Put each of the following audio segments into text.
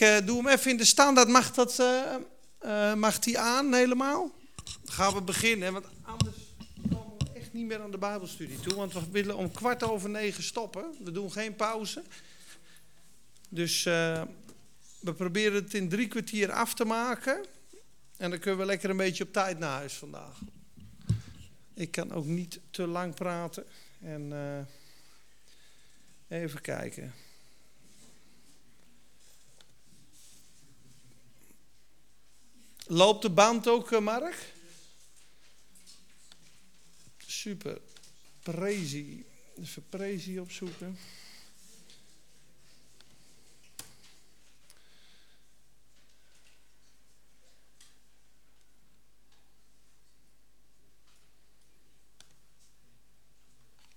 uh, doe hem even in de standaard. Mag, dat, uh, uh, mag die aan helemaal? Dan gaan we beginnen, want anders komen we echt niet meer aan de Bijbelstudie toe. Want we willen om kwart over negen stoppen. We doen geen pauze. Dus we proberen het in drie kwartier af te maken. En dan kunnen we lekker een beetje op tijd naar huis vandaag. Ik kan ook niet te lang praten. En even kijken. Loopt de band ook, eh, Mark? Super. Prezi. Even Prezi opzoeken.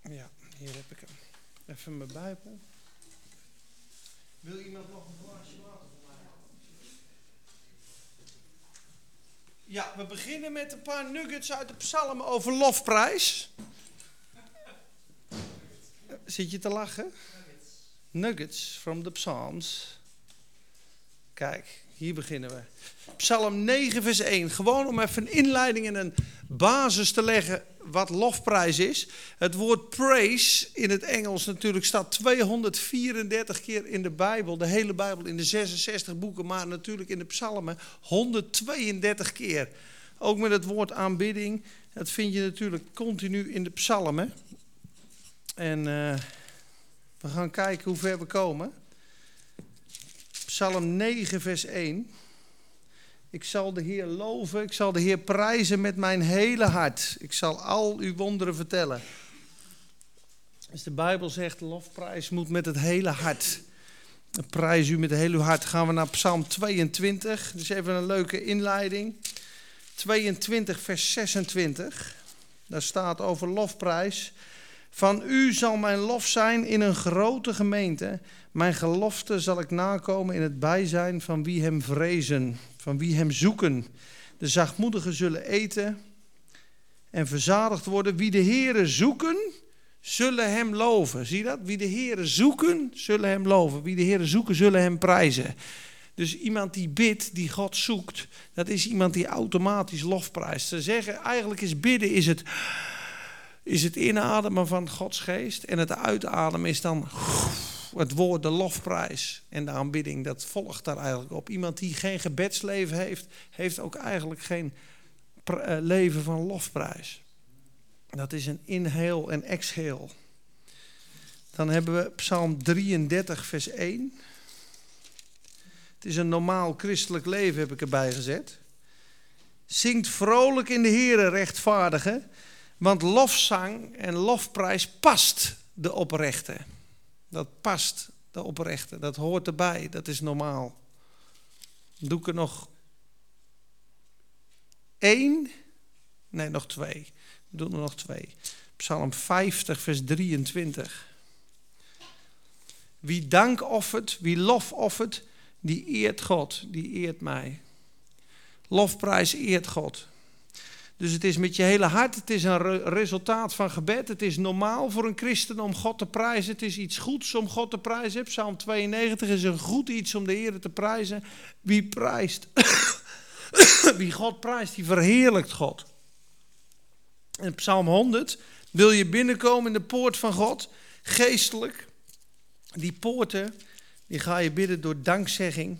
Ja, hier heb ik hem. Even mijn Bijbel. Wil iemand nog een glaasje Ja, we beginnen met een paar nuggets uit de psalm over lofprijs. Zit je te lachen? Nuggets from the Psalms. Kijk, hier beginnen we. Psalm 9, vers 1. Gewoon om even een inleiding en een basis te leggen wat lofprijs is. Het woord praise in het Engels natuurlijk staat 234 keer in de Bijbel. De hele Bijbel in de 66 boeken, maar natuurlijk in de psalmen 132 keer. Ook met het woord aanbidding. Dat vind je natuurlijk continu in de psalmen. En uh, we gaan kijken hoe ver we komen. Psalm 9, vers 1. Ik zal de Heer loven, ik zal de Heer prijzen met mijn hele hart. Ik zal al uw wonderen vertellen. Als de Bijbel zegt, lofprijs moet met het hele hart. Prijs u met het hele hart. Gaan we naar Psalm 22. Dus even een leuke inleiding. 22, vers 26. Daar staat over lofprijs. Van u zal mijn lof zijn in een grote gemeente. Mijn gelofte zal ik nakomen in het bijzijn van wie hem vrezen, van wie hem zoeken. De zachtmoedigen zullen eten en verzadigd worden. Wie de Heere zoeken, zullen hem loven. Zie je dat? Wie de Heere zoeken, zullen hem loven. Wie de Heere zoeken, zullen hem prijzen. Dus iemand die bidt, die God zoekt, dat is iemand die automatisch lofprijst. Ze zeggen eigenlijk is bidden is het, is het inademen van Gods geest en het uitademen is dan het woord, de lofprijs en de aanbidding, dat volgt daar eigenlijk op. Iemand die geen gebedsleven heeft, heeft ook eigenlijk geen eh, leven van lofprijs. Dat is een inheel en exheel. Dan hebben we Psalm 33, vers 1. Het is een normaal christelijk leven, heb ik erbij gezet. Zingt vrolijk in de Here, rechtvaardige, want lofzang en lofprijs past de oprechte. Dat past, de oprechte. Dat hoort erbij, dat is normaal. Doe ik er nog één? Nee, nog twee. We doen er nog twee. Psalm 50, vers 23. Wie dank offert, wie lof offert, die eert God, die eert mij. Lofprijs eert God. Dus het is met je hele hart, het is een resultaat van gebed. Het is normaal voor een christen om God te prijzen. Het is iets goeds om God te prijzen. Psalm 92 is een goed iets om de Heer te prijzen. Wie prijst, wie God prijst, die verheerlijkt God. In Psalm 100 wil je binnenkomen in de poort van God, geestelijk. Die poorten, die ga je bidden door dankzegging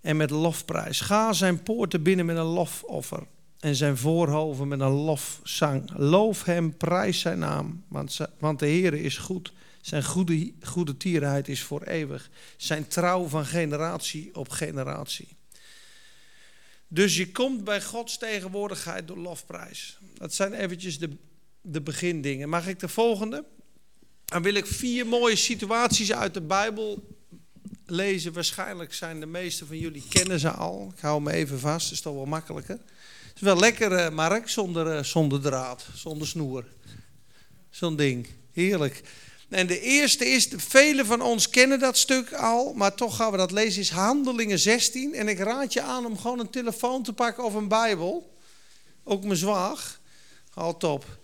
en met lofprijs. Ga zijn poorten binnen met een lofoffer en zijn voorhoven met een lofzang. Loof hem, prijs zijn naam, want, want de Heer is goed. Zijn goede, goede tierenheid is voor eeuwig. Zijn trouw van generatie op generatie. Dus je komt bij Gods tegenwoordigheid door lofprijs. Dat zijn eventjes de, de begindingen. Mag ik de volgende? Dan wil ik vier mooie situaties uit de Bijbel lezen. Waarschijnlijk zijn de meeste van jullie kennen ze al. Ik hou me even vast, is toch wel makkelijker. Is wel lekker, uh, Mark, zonder, uh, zonder draad, zonder snoer. Zo'n ding. Heerlijk. En de eerste is, velen van ons kennen dat stuk al, maar toch gaan we dat lezen, is Handelingen 16. En ik raad je aan om gewoon een telefoon te pakken of een Bijbel. Ook mijn zwaag. Al top.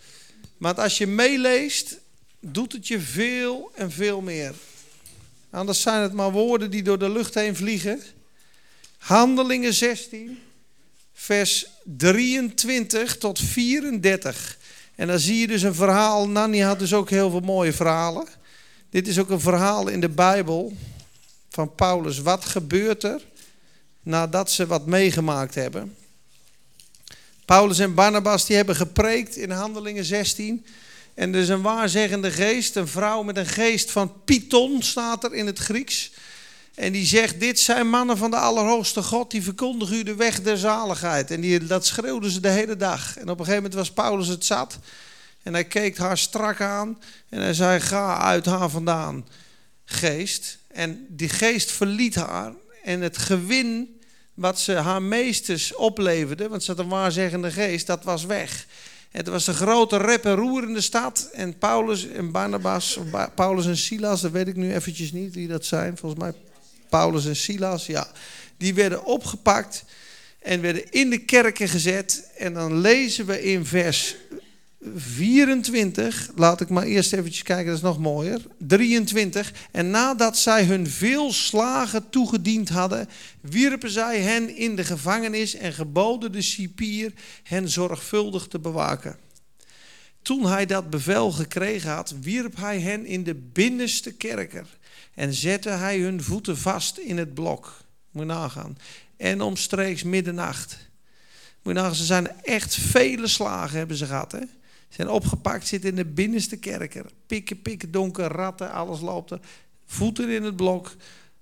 Maar als je meeleest, doet het je veel en veel meer. Anders zijn het maar woorden die door de lucht heen vliegen. Handelingen 16, vers 23 tot 34. En dan zie je dus een verhaal. Nanny had dus ook heel veel mooie verhalen. Dit is ook een verhaal in de Bijbel van Paulus. Wat gebeurt er nadat ze wat meegemaakt hebben? Paulus en Barnabas die hebben gepreekt in Handelingen 16. En er is een waarzeggende geest, een vrouw met een geest van Python staat er in het Grieks. En die zegt, dit zijn mannen van de Allerhoogste God, die verkondigen u de weg der zaligheid. En die, dat schreeuwden ze de hele dag. En op een gegeven moment was Paulus het zat. En hij keek haar strak aan en hij zei, ga uit haar vandaan, geest. En die geest verliet haar en het gewin wat ze haar meesters opleverde, want ze had een waarzeggende geest, dat was weg. Het was een grote rep en roer in de stad. En Paulus en Barnabas, Paulus en Silas, dat weet ik nu eventjes niet wie dat zijn. Volgens mij Paulus en Silas, ja. Die werden opgepakt en werden in de kerken gezet. En dan lezen we in vers 24, laat ik maar eerst eventjes kijken, dat is nog mooier. 23. En nadat zij hun veel slagen toegediend hadden, wierpen zij hen in de gevangenis en geboden de cipier hen zorgvuldig te bewaken. Toen hij dat bevel gekregen had, wierp hij hen in de binnenste kerker en zette hij hun voeten vast in het blok. Moet je nagaan. En omstreeks middernacht. Moet je nagaan, ze zijn echt vele slagen hebben ze gehad. Hè? zijn opgepakt, zitten in de binnenste kerker. Pikken, pikken, donker, ratten, alles loopt er. Voeten in het blok,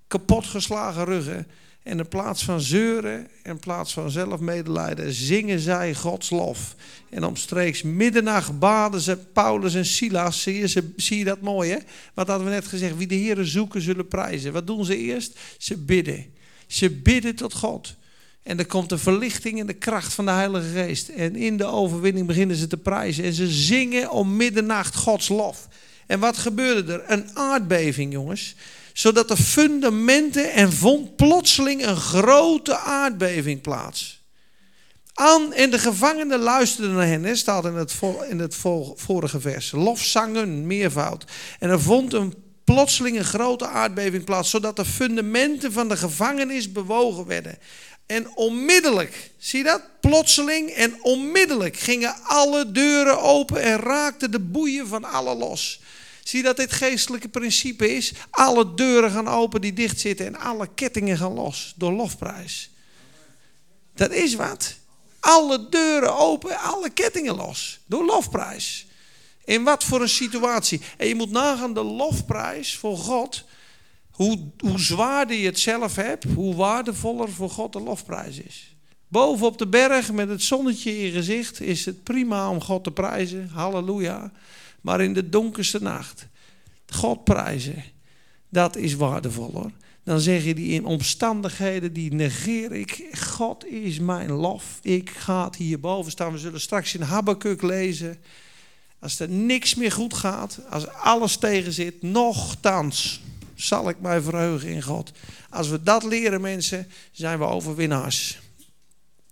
kapotgeslagen ruggen. En in plaats van zeuren, in plaats van zelfmedelijden, zingen zij Gods lof. En omstreeks middernacht baden ze Paulus en Silas. Zie je, dat mooi, hè? Wat hadden we net gezegd? Wie de Heeren zoeken, zullen prijzen. Wat doen ze eerst? Ze bidden. Ze bidden tot God. En er komt de verlichting en de kracht van de Heilige Geest. En in de overwinning beginnen ze te prijzen. En ze zingen om middernacht Gods lof. En wat gebeurde er? Een aardbeving, jongens. Zodat de fundamenten en vond plotseling een grote aardbeving plaats. Aan en de gevangenen luisterden naar hen, hè, staat in het, in het vorige vers. Lofzangen, meervoud. En er vond een plotseling een grote aardbeving plaats, zodat de fundamenten van de gevangenis bewogen werden. En onmiddellijk, zie dat? Plotseling en onmiddellijk gingen alle deuren open en raakten de boeien van alle los. Zie dat dit geestelijke principe is? Alle deuren gaan open die dicht zitten en alle kettingen gaan los door lofprijs. Dat is wat. Alle deuren open, alle kettingen los door lofprijs. In wat voor een situatie? En je moet nagaan de lofprijs voor God hoe, hoe zwaarder je het zelf hebt, hoe waardevoller voor God de lofprijs is. Boven op de berg met het zonnetje in je gezicht is het prima om God te prijzen. Halleluja. Maar in de donkerste nacht, God prijzen, dat is waardevoller. Dan zeg je die in omstandigheden, die negeer ik. God is mijn lof. Ik ga hierboven staan. We zullen straks in Habakkuk lezen. Als er niks meer goed gaat, als alles tegen zit, nochtans zal ik mij verheugen in God. Als we dat leren, mensen, zijn we overwinnaars.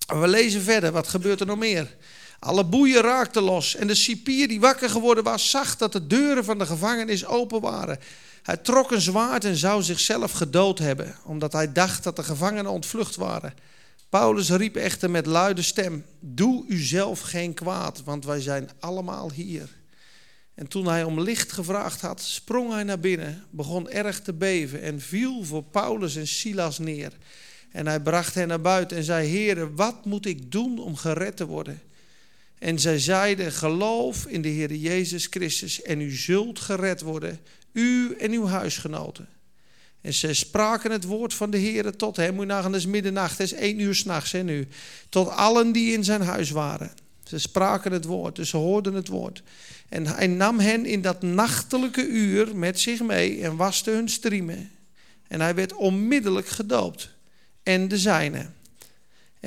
We lezen verder, wat gebeurt er nog meer? Alle boeien raakten los en de cipier die wakker geworden was, zag dat de deuren van de gevangenis open waren. Hij trok een zwaard en zou zichzelf gedood hebben, omdat hij dacht dat de gevangenen ontvlucht waren. Paulus riep echter met luide stem: Doe uzelf geen kwaad, want wij zijn allemaal hier. En toen hij om licht gevraagd had, sprong hij naar binnen, begon erg te beven en viel voor Paulus en Silas neer. En hij bracht hen naar buiten en zei: Heren, wat moet ik doen om gered te worden? En zij zeiden: Geloof in de Heer Jezus Christus en u zult gered worden, u en uw huisgenoten. En zij spraken het woord van de Heer tot hem. Moet nagaan, het is middernacht, het is één uur s'nachts en nu. Tot allen die in zijn huis waren. Ze spraken het woord, dus ze hoorden het woord. En hij nam hen in dat nachtelijke uur met zich mee en waste hun striemen. En hij werd onmiddellijk gedoopt. En de zijne.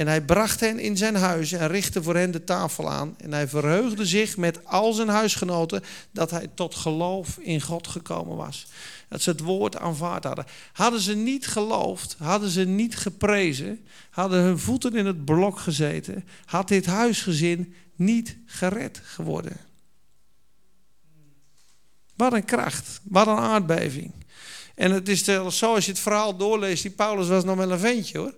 En hij bracht hen in zijn huis en richtte voor hen de tafel aan. En hij verheugde zich met al zijn huisgenoten dat hij tot geloof in God gekomen was. Dat ze het woord aanvaard hadden. Hadden ze niet geloofd, hadden ze niet geprezen, hadden hun voeten in het blok gezeten, had dit huisgezin niet gered geworden. Wat een kracht, wat een aardbeving. En het is zo, als je het verhaal doorleest, die Paulus was nog wel een ventje hoor.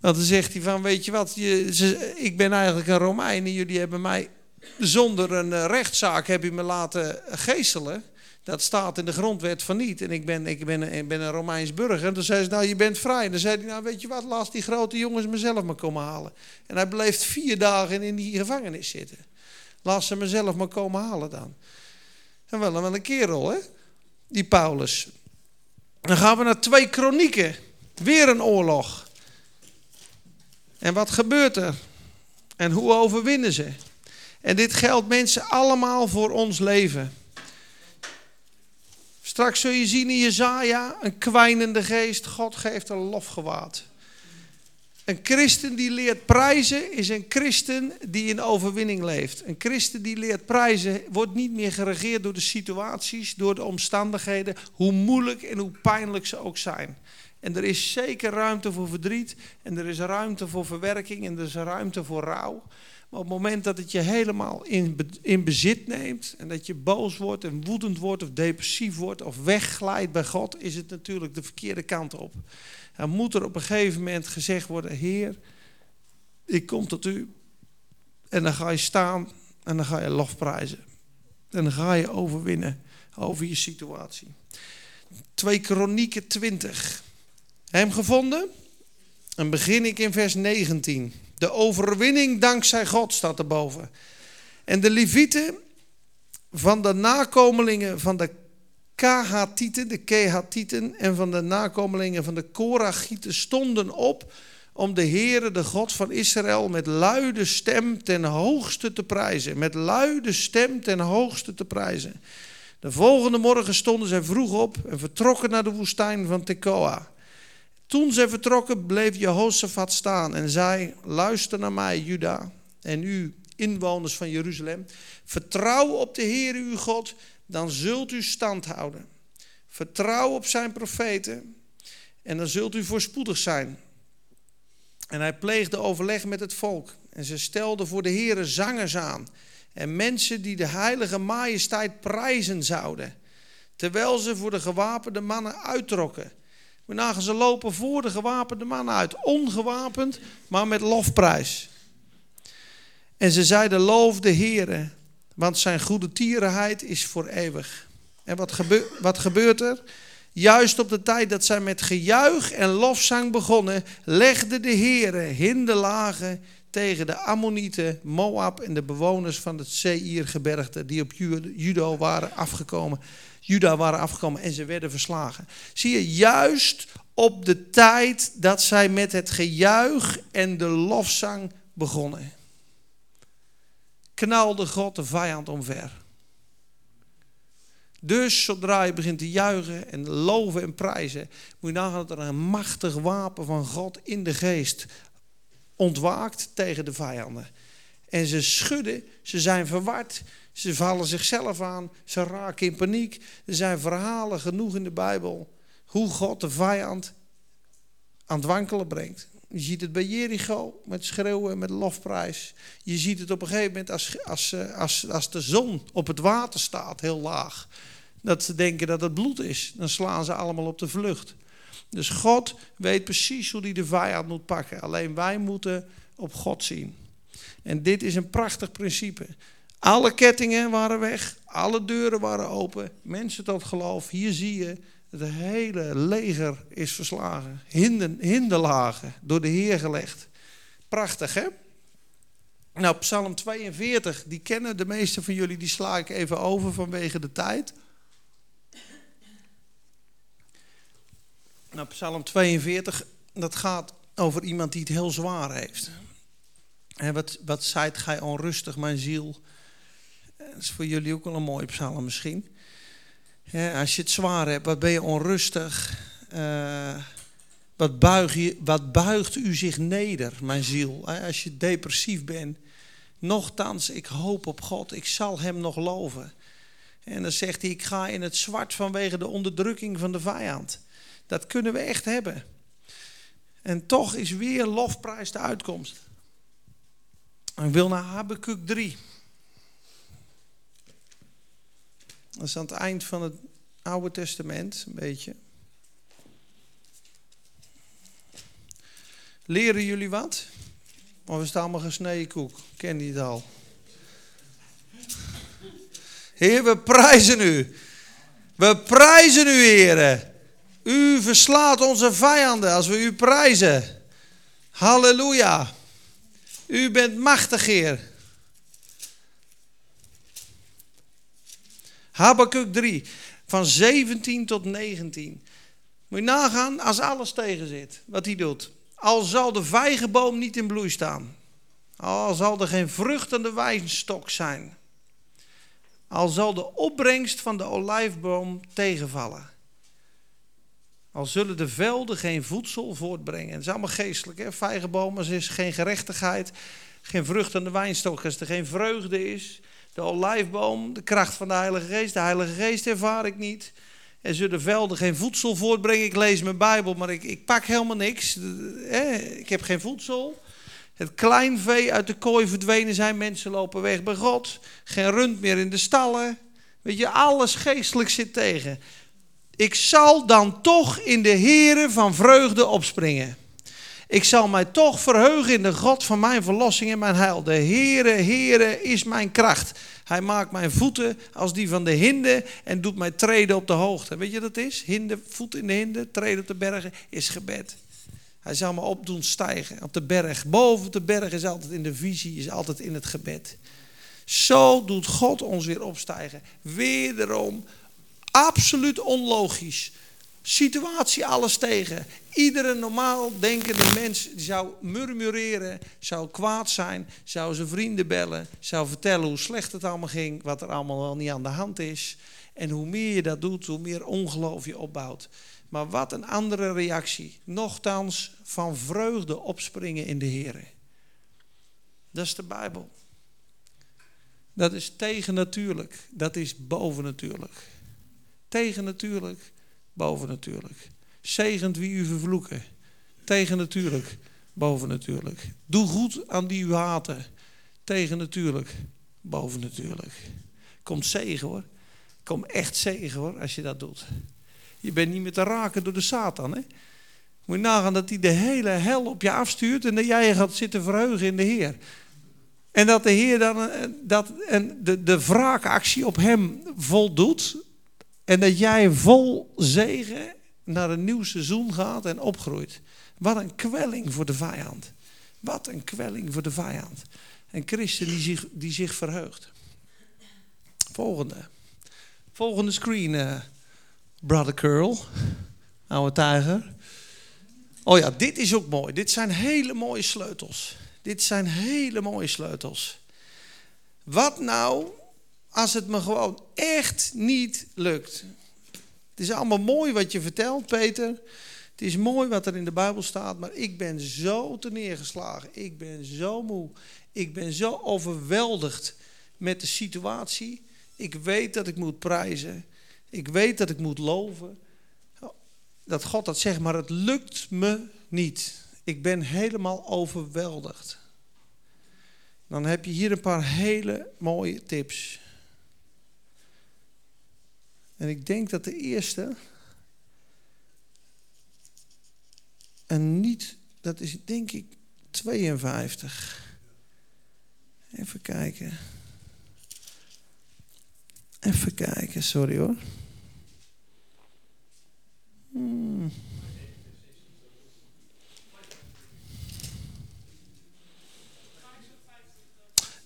Want dan zegt hij van, weet je wat, je, ik ben eigenlijk een Romein en jullie hebben mij zonder een eh, rechtszaak heb je me laten geestelen. Dat staat in de grondwet van niet. En ik ben, ik ben, ik ben een Romeins burger. En toen zei ze, nou je bent vrij. En dan zei hij, nou weet je wat, laat die grote jongens mezelf maar komen halen. En hij bleef vier dagen in die gevangenis zitten. Laat ze mezelf maar komen halen dan. En wel, wel een kerel hè, die Paulus. Dan gaan we naar twee kronieken. Weer een oorlog. En wat gebeurt er? En hoe overwinnen ze? En dit geldt mensen allemaal voor ons leven. Straks zul je zien in Jezaja een kwijnende geest. God geeft een lofgewaad. Een christen die leert prijzen is een christen die in overwinning leeft. Een christen die leert prijzen wordt niet meer geregeerd door de situaties, door de omstandigheden, hoe moeilijk en hoe pijnlijk ze ook zijn. En er is zeker ruimte voor verdriet en er is ruimte voor verwerking en er is ruimte voor rouw. Maar op het moment dat het je helemaal in, in bezit neemt en dat je boos wordt en woedend wordt of depressief wordt of wegglijdt bij God, is het natuurlijk de verkeerde kant op. Dan moet er op een gegeven moment gezegd worden, Heer, ik kom tot u. En dan ga je staan en dan ga je lofprijzen. En dan ga je overwinnen over je situatie. 2 Kronieken 20. Hem gevonden? Dan begin ik in vers 19. De overwinning dankzij God staat erboven. En de Levieten van de nakomelingen van de Kahatieten, de Kehatieten en van de nakomelingen van de Korachieten stonden op om de Heere, de God van Israël, met luide stem ten hoogste te prijzen. Met luide stem ten hoogste te prijzen. De volgende morgen stonden zij vroeg op en vertrokken naar de woestijn van Tekoa. Toen zij vertrokken bleef Jehoshaphat staan en zei, luister naar mij Juda en u inwoners van Jeruzalem. Vertrouw op de Heer uw God, dan zult u stand houden. Vertrouw op zijn profeten en dan zult u voorspoedig zijn. En hij pleegde overleg met het volk en ze stelden voor de Heere zangers aan en mensen die de heilige majesteit prijzen zouden, terwijl ze voor de gewapende mannen uittrokken. Waarna ze lopen voor de gewapende mannen uit. Ongewapend, maar met lofprijs. En ze zeiden, loof de Heere, want zijn goede tierenheid is voor eeuwig. En wat, wat gebeurt er? Juist op de tijd dat zij met gejuich en lofzang begonnen, legde de Heere hinderlagen tegen de Ammonieten, Moab en de bewoners van het Seirgebergte die op Judo waren afgekomen. Juda waren afgekomen en ze werden verslagen. Zie je, juist op de tijd dat zij met het gejuich en de lofzang begonnen, knalde God de vijand omver. Dus zodra je begint te juichen en loven en prijzen, moet je nagaan dat er een machtig wapen van God in de geest ontwaakt tegen de vijanden. En ze schudden, ze zijn verward, ze vallen zichzelf aan, ze raken in paniek. Er zijn verhalen genoeg in de Bijbel hoe God de vijand aan het wankelen brengt. Je ziet het bij Jericho met schreeuwen, met lofprijs. Je ziet het op een gegeven moment als, als, als, als de zon op het water staat, heel laag. Dat ze denken dat het bloed is. Dan slaan ze allemaal op de vlucht. Dus God weet precies hoe hij de vijand moet pakken. Alleen wij moeten op God zien. En dit is een prachtig principe. Alle kettingen waren weg, alle deuren waren open, mensen tot geloof. Hier zie je, het hele leger is verslagen. Hinder, hinderlagen door de Heer gelegd. Prachtig hè? Nou, Psalm 42, die kennen de meeste van jullie, die sla ik even over vanwege de tijd. Nou, Psalm 42, dat gaat over iemand die het heel zwaar heeft. Wat, wat zijt gij onrustig, mijn ziel? Dat is voor jullie ook wel een mooie psalm misschien. als je het zwaar hebt, wat ben je onrustig? Uh, wat, buig je, wat buigt u zich neder, mijn ziel? Als je depressief bent. Nochtans, ik hoop op God, ik zal hem nog loven. En dan zegt hij, ik ga in het zwart vanwege de onderdrukking van de vijand. Dat kunnen we echt hebben. En toch is weer lofprijs de uitkomst. Ik wil naar Habakkuk 3. Dat is aan het eind van het Oude Testament, een beetje. Leren jullie wat? Of is het allemaal gesneden koek? Ken die het al? Heer, we prijzen u. We prijzen u, heren. U verslaat onze vijanden als we u prijzen. Halleluja. U bent machtig, Heer. Habakkuk 3, van 17 tot 19. Moet je nagaan als alles tegen zit, wat hij doet. Al zal de vijgenboom niet in bloei staan. Al zal er geen vrucht aan de wijnstok zijn. Al zal de opbrengst van de olijfboom tegenvallen. Al zullen de velden geen voedsel voortbrengen. Het is allemaal geestelijk, hè? Vijgenbomen, is geen gerechtigheid, geen vrucht aan de wijnstok. Als er geen vreugde is, de olijfboom, de kracht van de Heilige Geest. De Heilige Geest ervaar ik niet. Er zullen de velden geen voedsel voortbrengen. Ik lees mijn Bijbel, maar ik, ik pak helemaal niks. Ik heb geen voedsel. Het kleinvee uit de kooi verdwenen zijn. Mensen lopen weg bij God. Geen rund meer in de stallen. Weet je, alles geestelijk zit tegen. Ik zal dan toch in de Here van vreugde opspringen. Ik zal mij toch verheugen in de God van mijn verlossing en mijn heil. De Heere, Heere is mijn kracht. Hij maakt mijn voeten als die van de hinde en doet mij treden op de hoogte. Weet je wat dat is? Hinde, voet in de hinde, treden op de bergen is gebed. Hij zal me opdoen stijgen op de berg. Boven de berg is altijd in de visie, is altijd in het gebed. Zo doet God ons weer opstijgen. Wederom absoluut onlogisch. Situatie alles tegen. Iedere normaal denkende mens zou murmureren, zou kwaad zijn, zou zijn vrienden bellen, zou vertellen hoe slecht het allemaal ging, wat er allemaal wel niet aan de hand is. En hoe meer je dat doet, hoe meer ongeloof je opbouwt. Maar wat een andere reactie. Nochtans van vreugde opspringen in de Heer. Dat is de Bijbel. Dat is tegennatuurlijk. Dat is bovennatuurlijk. Tegennatuurlijk, bovennatuurlijk. Zegend wie u vervloeken. Tegennatuurlijk, bovennatuurlijk. Doe goed aan die u haten. Tegennatuurlijk, bovennatuurlijk. Komt zegen hoor. Komt echt zegen hoor als je dat doet. Je bent niet meer te raken door de Satan. Hè? Moet nagaan dat hij de hele hel op je afstuurt en dat jij je gaat zitten verheugen in de Heer. En dat de Heer dan eh, dat, en de, de wraakactie op hem voldoet. En dat jij vol zegen naar een nieuw seizoen gaat en opgroeit. Wat een kwelling voor de vijand. Wat een kwelling voor de vijand. En christen die zich, die zich verheugt. Volgende. Volgende screen, uh, Brother Curl. Oude tijger. Oh ja, dit is ook mooi. Dit zijn hele mooie sleutels. Dit zijn hele mooie sleutels. Wat nou als het me gewoon echt niet lukt? Het is allemaal mooi wat je vertelt, Peter. Het is mooi wat er in de Bijbel staat, maar ik ben zo te neergeslagen. Ik ben zo moe. Ik ben zo overweldigd met de situatie. Ik weet dat ik moet prijzen. Ik weet dat ik moet loven. Dat God dat zegt, maar het lukt me niet. Ik ben helemaal overweldigd. Dan heb je hier een paar hele mooie tips. En ik denk dat de eerste. En niet, dat is denk ik 52. Even kijken. Even kijken, sorry hoor. Hmm.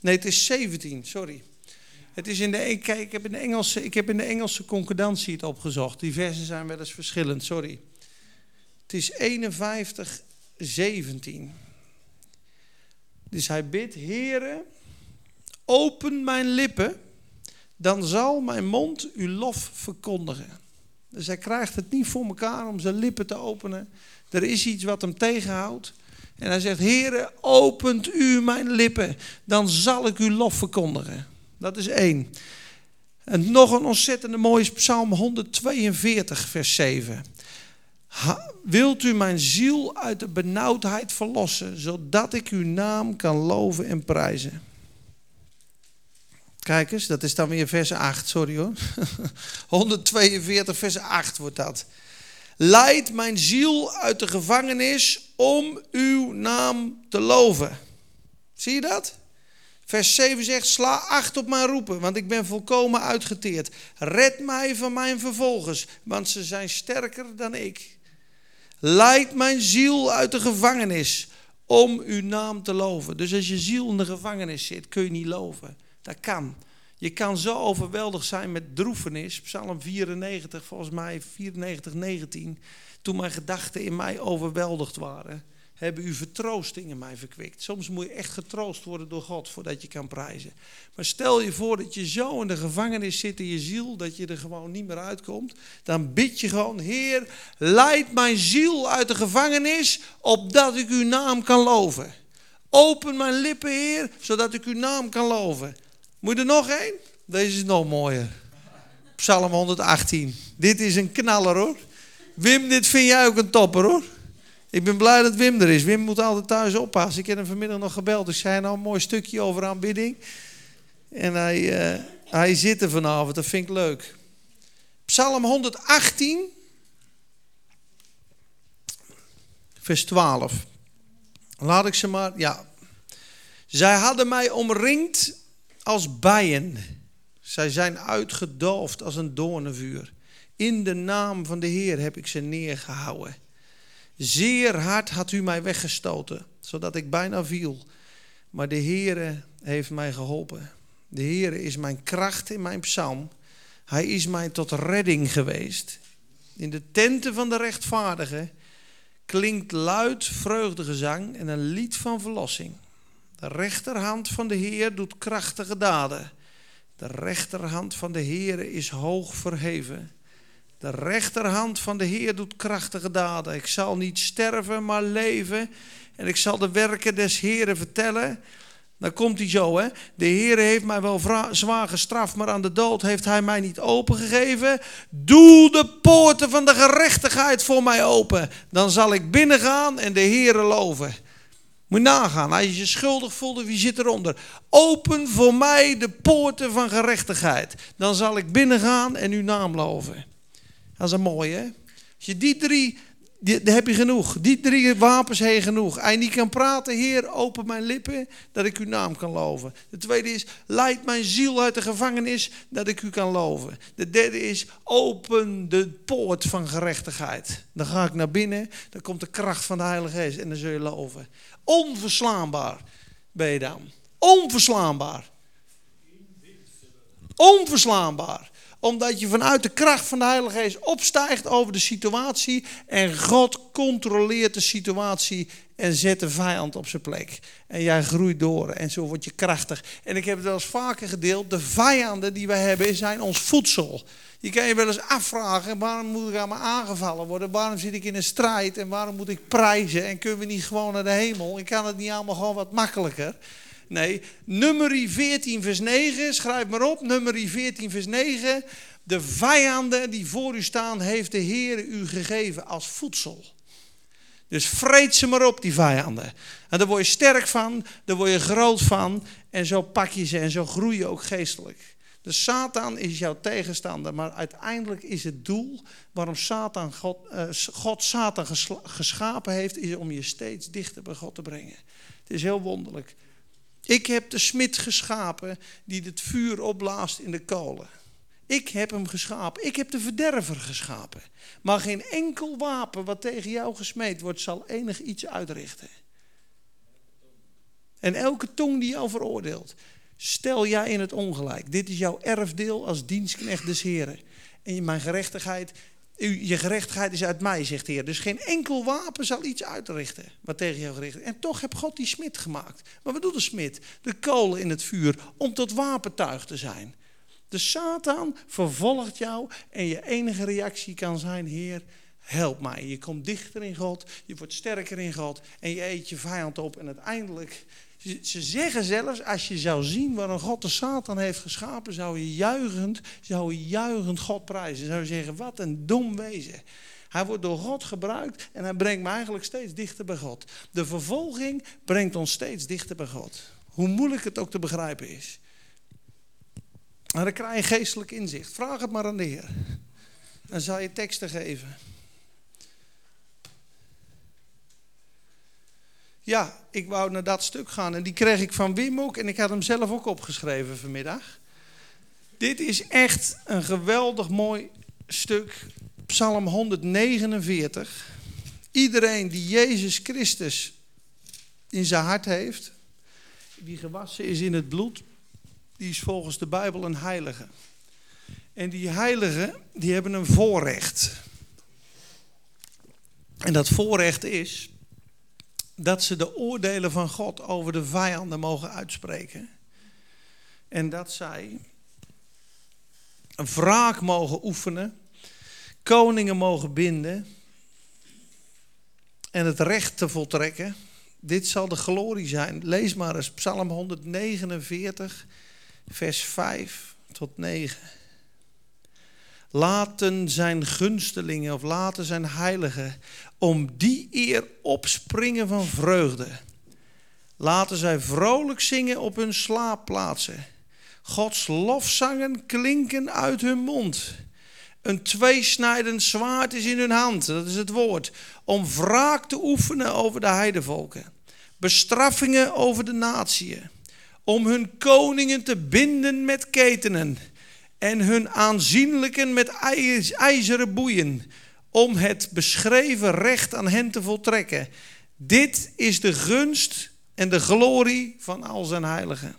Nee, het is 17, sorry. Het is in de, kijk, ik heb in de Engelse, ik heb in de Engelse concordantie het opgezocht. Die versen zijn wel eens verschillend, sorry. Het is 51, 17. Dus hij bidt, Heere, open mijn lippen, dan zal mijn mond uw lof verkondigen. Dus hij krijgt het niet voor elkaar om zijn lippen te openen. Er is iets wat hem tegenhoudt. En hij zegt, Heere, opent u mijn lippen, dan zal ik uw lof verkondigen. Dat is één. En nog een ontzettende mooie psalm 142, vers 7. wilt u mijn ziel uit de benauwdheid verlossen, zodat ik uw naam kan loven en prijzen? Kijk eens, dat is dan weer vers 8, sorry hoor. 142, vers 8 wordt dat. Leid mijn ziel uit de gevangenis om uw naam te loven. Zie je dat? Vers 7 zegt: Sla acht op mijn roepen, want ik ben volkomen uitgeteerd. Red mij van mijn vervolgers, want ze zijn sterker dan ik. Leid mijn ziel uit de gevangenis om uw naam te loven. Dus als je ziel in de gevangenis zit, kun je niet loven. Dat kan. Je kan zo overweldigd zijn met droefenis. Psalm 94, volgens mij 94, 19. Toen mijn gedachten in mij overweldigd waren hebben u vertroosting in mij verkwikt. Soms moet je echt getroost worden door God voordat je kan prijzen. Maar stel je voor dat je zo in de gevangenis zit in je ziel dat je er gewoon niet meer uitkomt. Dan bid je gewoon, Heer, leid mijn ziel uit de gevangenis opdat ik uw naam kan loven. Open mijn lippen, Heer, zodat ik uw naam kan loven. Moet je er nog één? Deze is nog mooier. Psalm 118. Dit is een knaller hoor. Wim, dit vind jij ook een topper hoor. Ik ben blij dat Wim er is. Wim moet altijd thuis oppassen. Ik heb hem vanmiddag nog gebeld. Ik zei nou een mooi stukje over aanbidding. En hij, uh, hij zit er vanavond. Dat vind ik leuk. Psalm 118, vers 12. Laat ik ze maar, ja. Zij hadden mij omringd als bijen. Zij zijn uitgedoofd als een doornenvuur. In de naam van de Heer heb ik ze neergehouden. Zeer hard had u mij weggestoten, zodat ik bijna viel. Maar de Heere heeft mij geholpen. De Heere is mijn kracht in mijn psalm. Hij is mij tot redding geweest. In de tenten van de rechtvaardigen klinkt luid vreugdegezang en een lied van verlossing. De rechterhand van de Heer doet krachtige daden. De rechterhand van de Heer is hoog verheven. De rechterhand van de Heer doet krachtige daden. Ik zal niet sterven, maar leven. En ik zal de werken des Heeren vertellen. Dan komt hij zo, hè. De Heer heeft mij wel zwaar gestraft, maar aan de dood heeft hij mij niet opengegeven. Doe de poorten van de gerechtigheid voor mij open. Dan zal ik binnengaan en de Heere loven. Moet nagaan, als je je schuldig voelt, wie zit eronder? Open voor mij de poorten van gerechtigheid. Dan zal ik binnengaan en uw naam loven. Dat is een mooie. Hè? Als je die drie, die, heb je genoeg. Die drie wapens je genoeg. Hij niet kan praten, Heer, open mijn lippen, dat ik uw naam kan loven. De tweede is, leid mijn ziel uit de gevangenis, dat ik u kan loven. De derde is, open de poort van gerechtigheid. Dan ga ik naar binnen, dan komt de kracht van de Heilige Geest en dan zul je loven. Onverslaanbaar ben je dan. Onverslaanbaar. Onverslaanbaar omdat je vanuit de kracht van de Heilige Geest opstijgt over de situatie. En God controleert de situatie en zet de vijand op zijn plek. En jij groeit door en zo word je krachtig. En ik heb het wel eens vaker gedeeld. De vijanden die wij hebben zijn ons voedsel. Je kan je wel eens afvragen, waarom moet ik aan me aangevallen worden? Waarom zit ik in een strijd en waarom moet ik prijzen? En kunnen we niet gewoon naar de hemel? Ik kan het niet allemaal gewoon wat makkelijker? Nee, nummer 14 vers 9, schrijf maar op, nummer 14 vers 9. De vijanden die voor u staan, heeft de Heer u gegeven als voedsel. Dus vreet ze maar op, die vijanden. En daar word je sterk van, daar word je groot van. En zo pak je ze en zo groei je ook geestelijk. Dus Satan is jouw tegenstander, maar uiteindelijk is het doel waarom Satan God, uh, God Satan geschapen heeft, is om je steeds dichter bij God te brengen. Het is heel wonderlijk. Ik heb de smid geschapen die het vuur opblaast in de kolen. Ik heb hem geschapen. Ik heb de verderver geschapen. Maar geen enkel wapen wat tegen jou gesmeed wordt, zal enig iets uitrichten. En elke tong die jou veroordeelt, stel jij in het ongelijk. Dit is jouw erfdeel als dienstknecht des Heren. En mijn gerechtigheid je gerechtigheid is uit mij, zegt de Heer. Dus geen enkel wapen zal iets uitrichten wat tegen jou gericht is. En toch heb God die smid gemaakt. Maar wat doet de smid? De kolen in het vuur om tot wapentuig te zijn. De Satan vervolgt jou en je enige reactie kan zijn: Heer, help mij. Je komt dichter in God, je wordt sterker in God en je eet je vijand op. En uiteindelijk ze zeggen zelfs, als je zou zien waarom God de Satan heeft geschapen, zou je juichend, zou je juichend God prijzen. Zou je zeggen, wat een dom wezen. Hij wordt door God gebruikt en hij brengt me eigenlijk steeds dichter bij God. De vervolging brengt ons steeds dichter bij God. Hoe moeilijk het ook te begrijpen is. Maar dan krijg je geestelijk inzicht. Vraag het maar aan de Heer. Dan zal je teksten geven. Ja, ik wou naar dat stuk gaan en die kreeg ik van Wim ook en ik had hem zelf ook opgeschreven vanmiddag. Dit is echt een geweldig mooi stuk, Psalm 149. Iedereen die Jezus Christus in zijn hart heeft, die gewassen is in het bloed, die is volgens de Bijbel een heilige. En die heiligen, die hebben een voorrecht. En dat voorrecht is dat ze de oordelen van God over de vijanden mogen uitspreken. En dat zij een wraak mogen oefenen, koningen mogen binden en het recht te voltrekken. Dit zal de glorie zijn. Lees maar eens Psalm 149, vers 5 tot 9. Laten zijn gunstelingen of laten zijn heiligen om die eer opspringen van vreugde. Laten zij vrolijk zingen op hun slaapplaatsen. Gods lofzangen klinken uit hun mond. Een tweesnijdend zwaard is in hun hand, dat is het woord, om wraak te oefenen over de heidevolken. Bestraffingen over de natieën, om hun koningen te binden met ketenen en hun aanzienlijken met ijzeren boeien, om het beschreven recht aan hen te voltrekken. Dit is de gunst en de glorie van al zijn heiligen.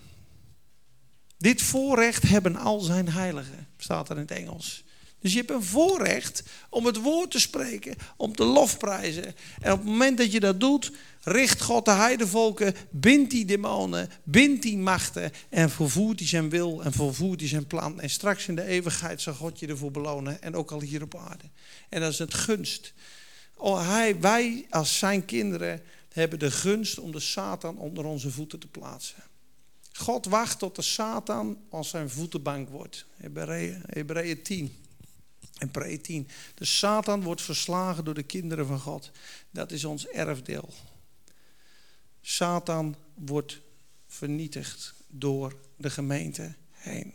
Dit voorrecht hebben al zijn heiligen, staat er in het Engels. Dus je hebt een voorrecht om het woord te spreken, om te lofprijzen. En op het moment dat je dat doet, richt God de heidevolken, bindt die demonen, bindt die machten en vervoert hij zijn wil en vervoert hij zijn plan. En straks in de eeuwigheid zal God je ervoor belonen en ook al hier op aarde. En dat is het gunst. Oh, wij als zijn kinderen hebben de gunst om de Satan onder onze voeten te plaatsen. God wacht tot de Satan als zijn voetenbank wordt. Hebreeën 10 en Pre 10. De Satan wordt verslagen door de kinderen van God. Dat is ons erfdeel. Satan wordt vernietigd door de gemeente heen.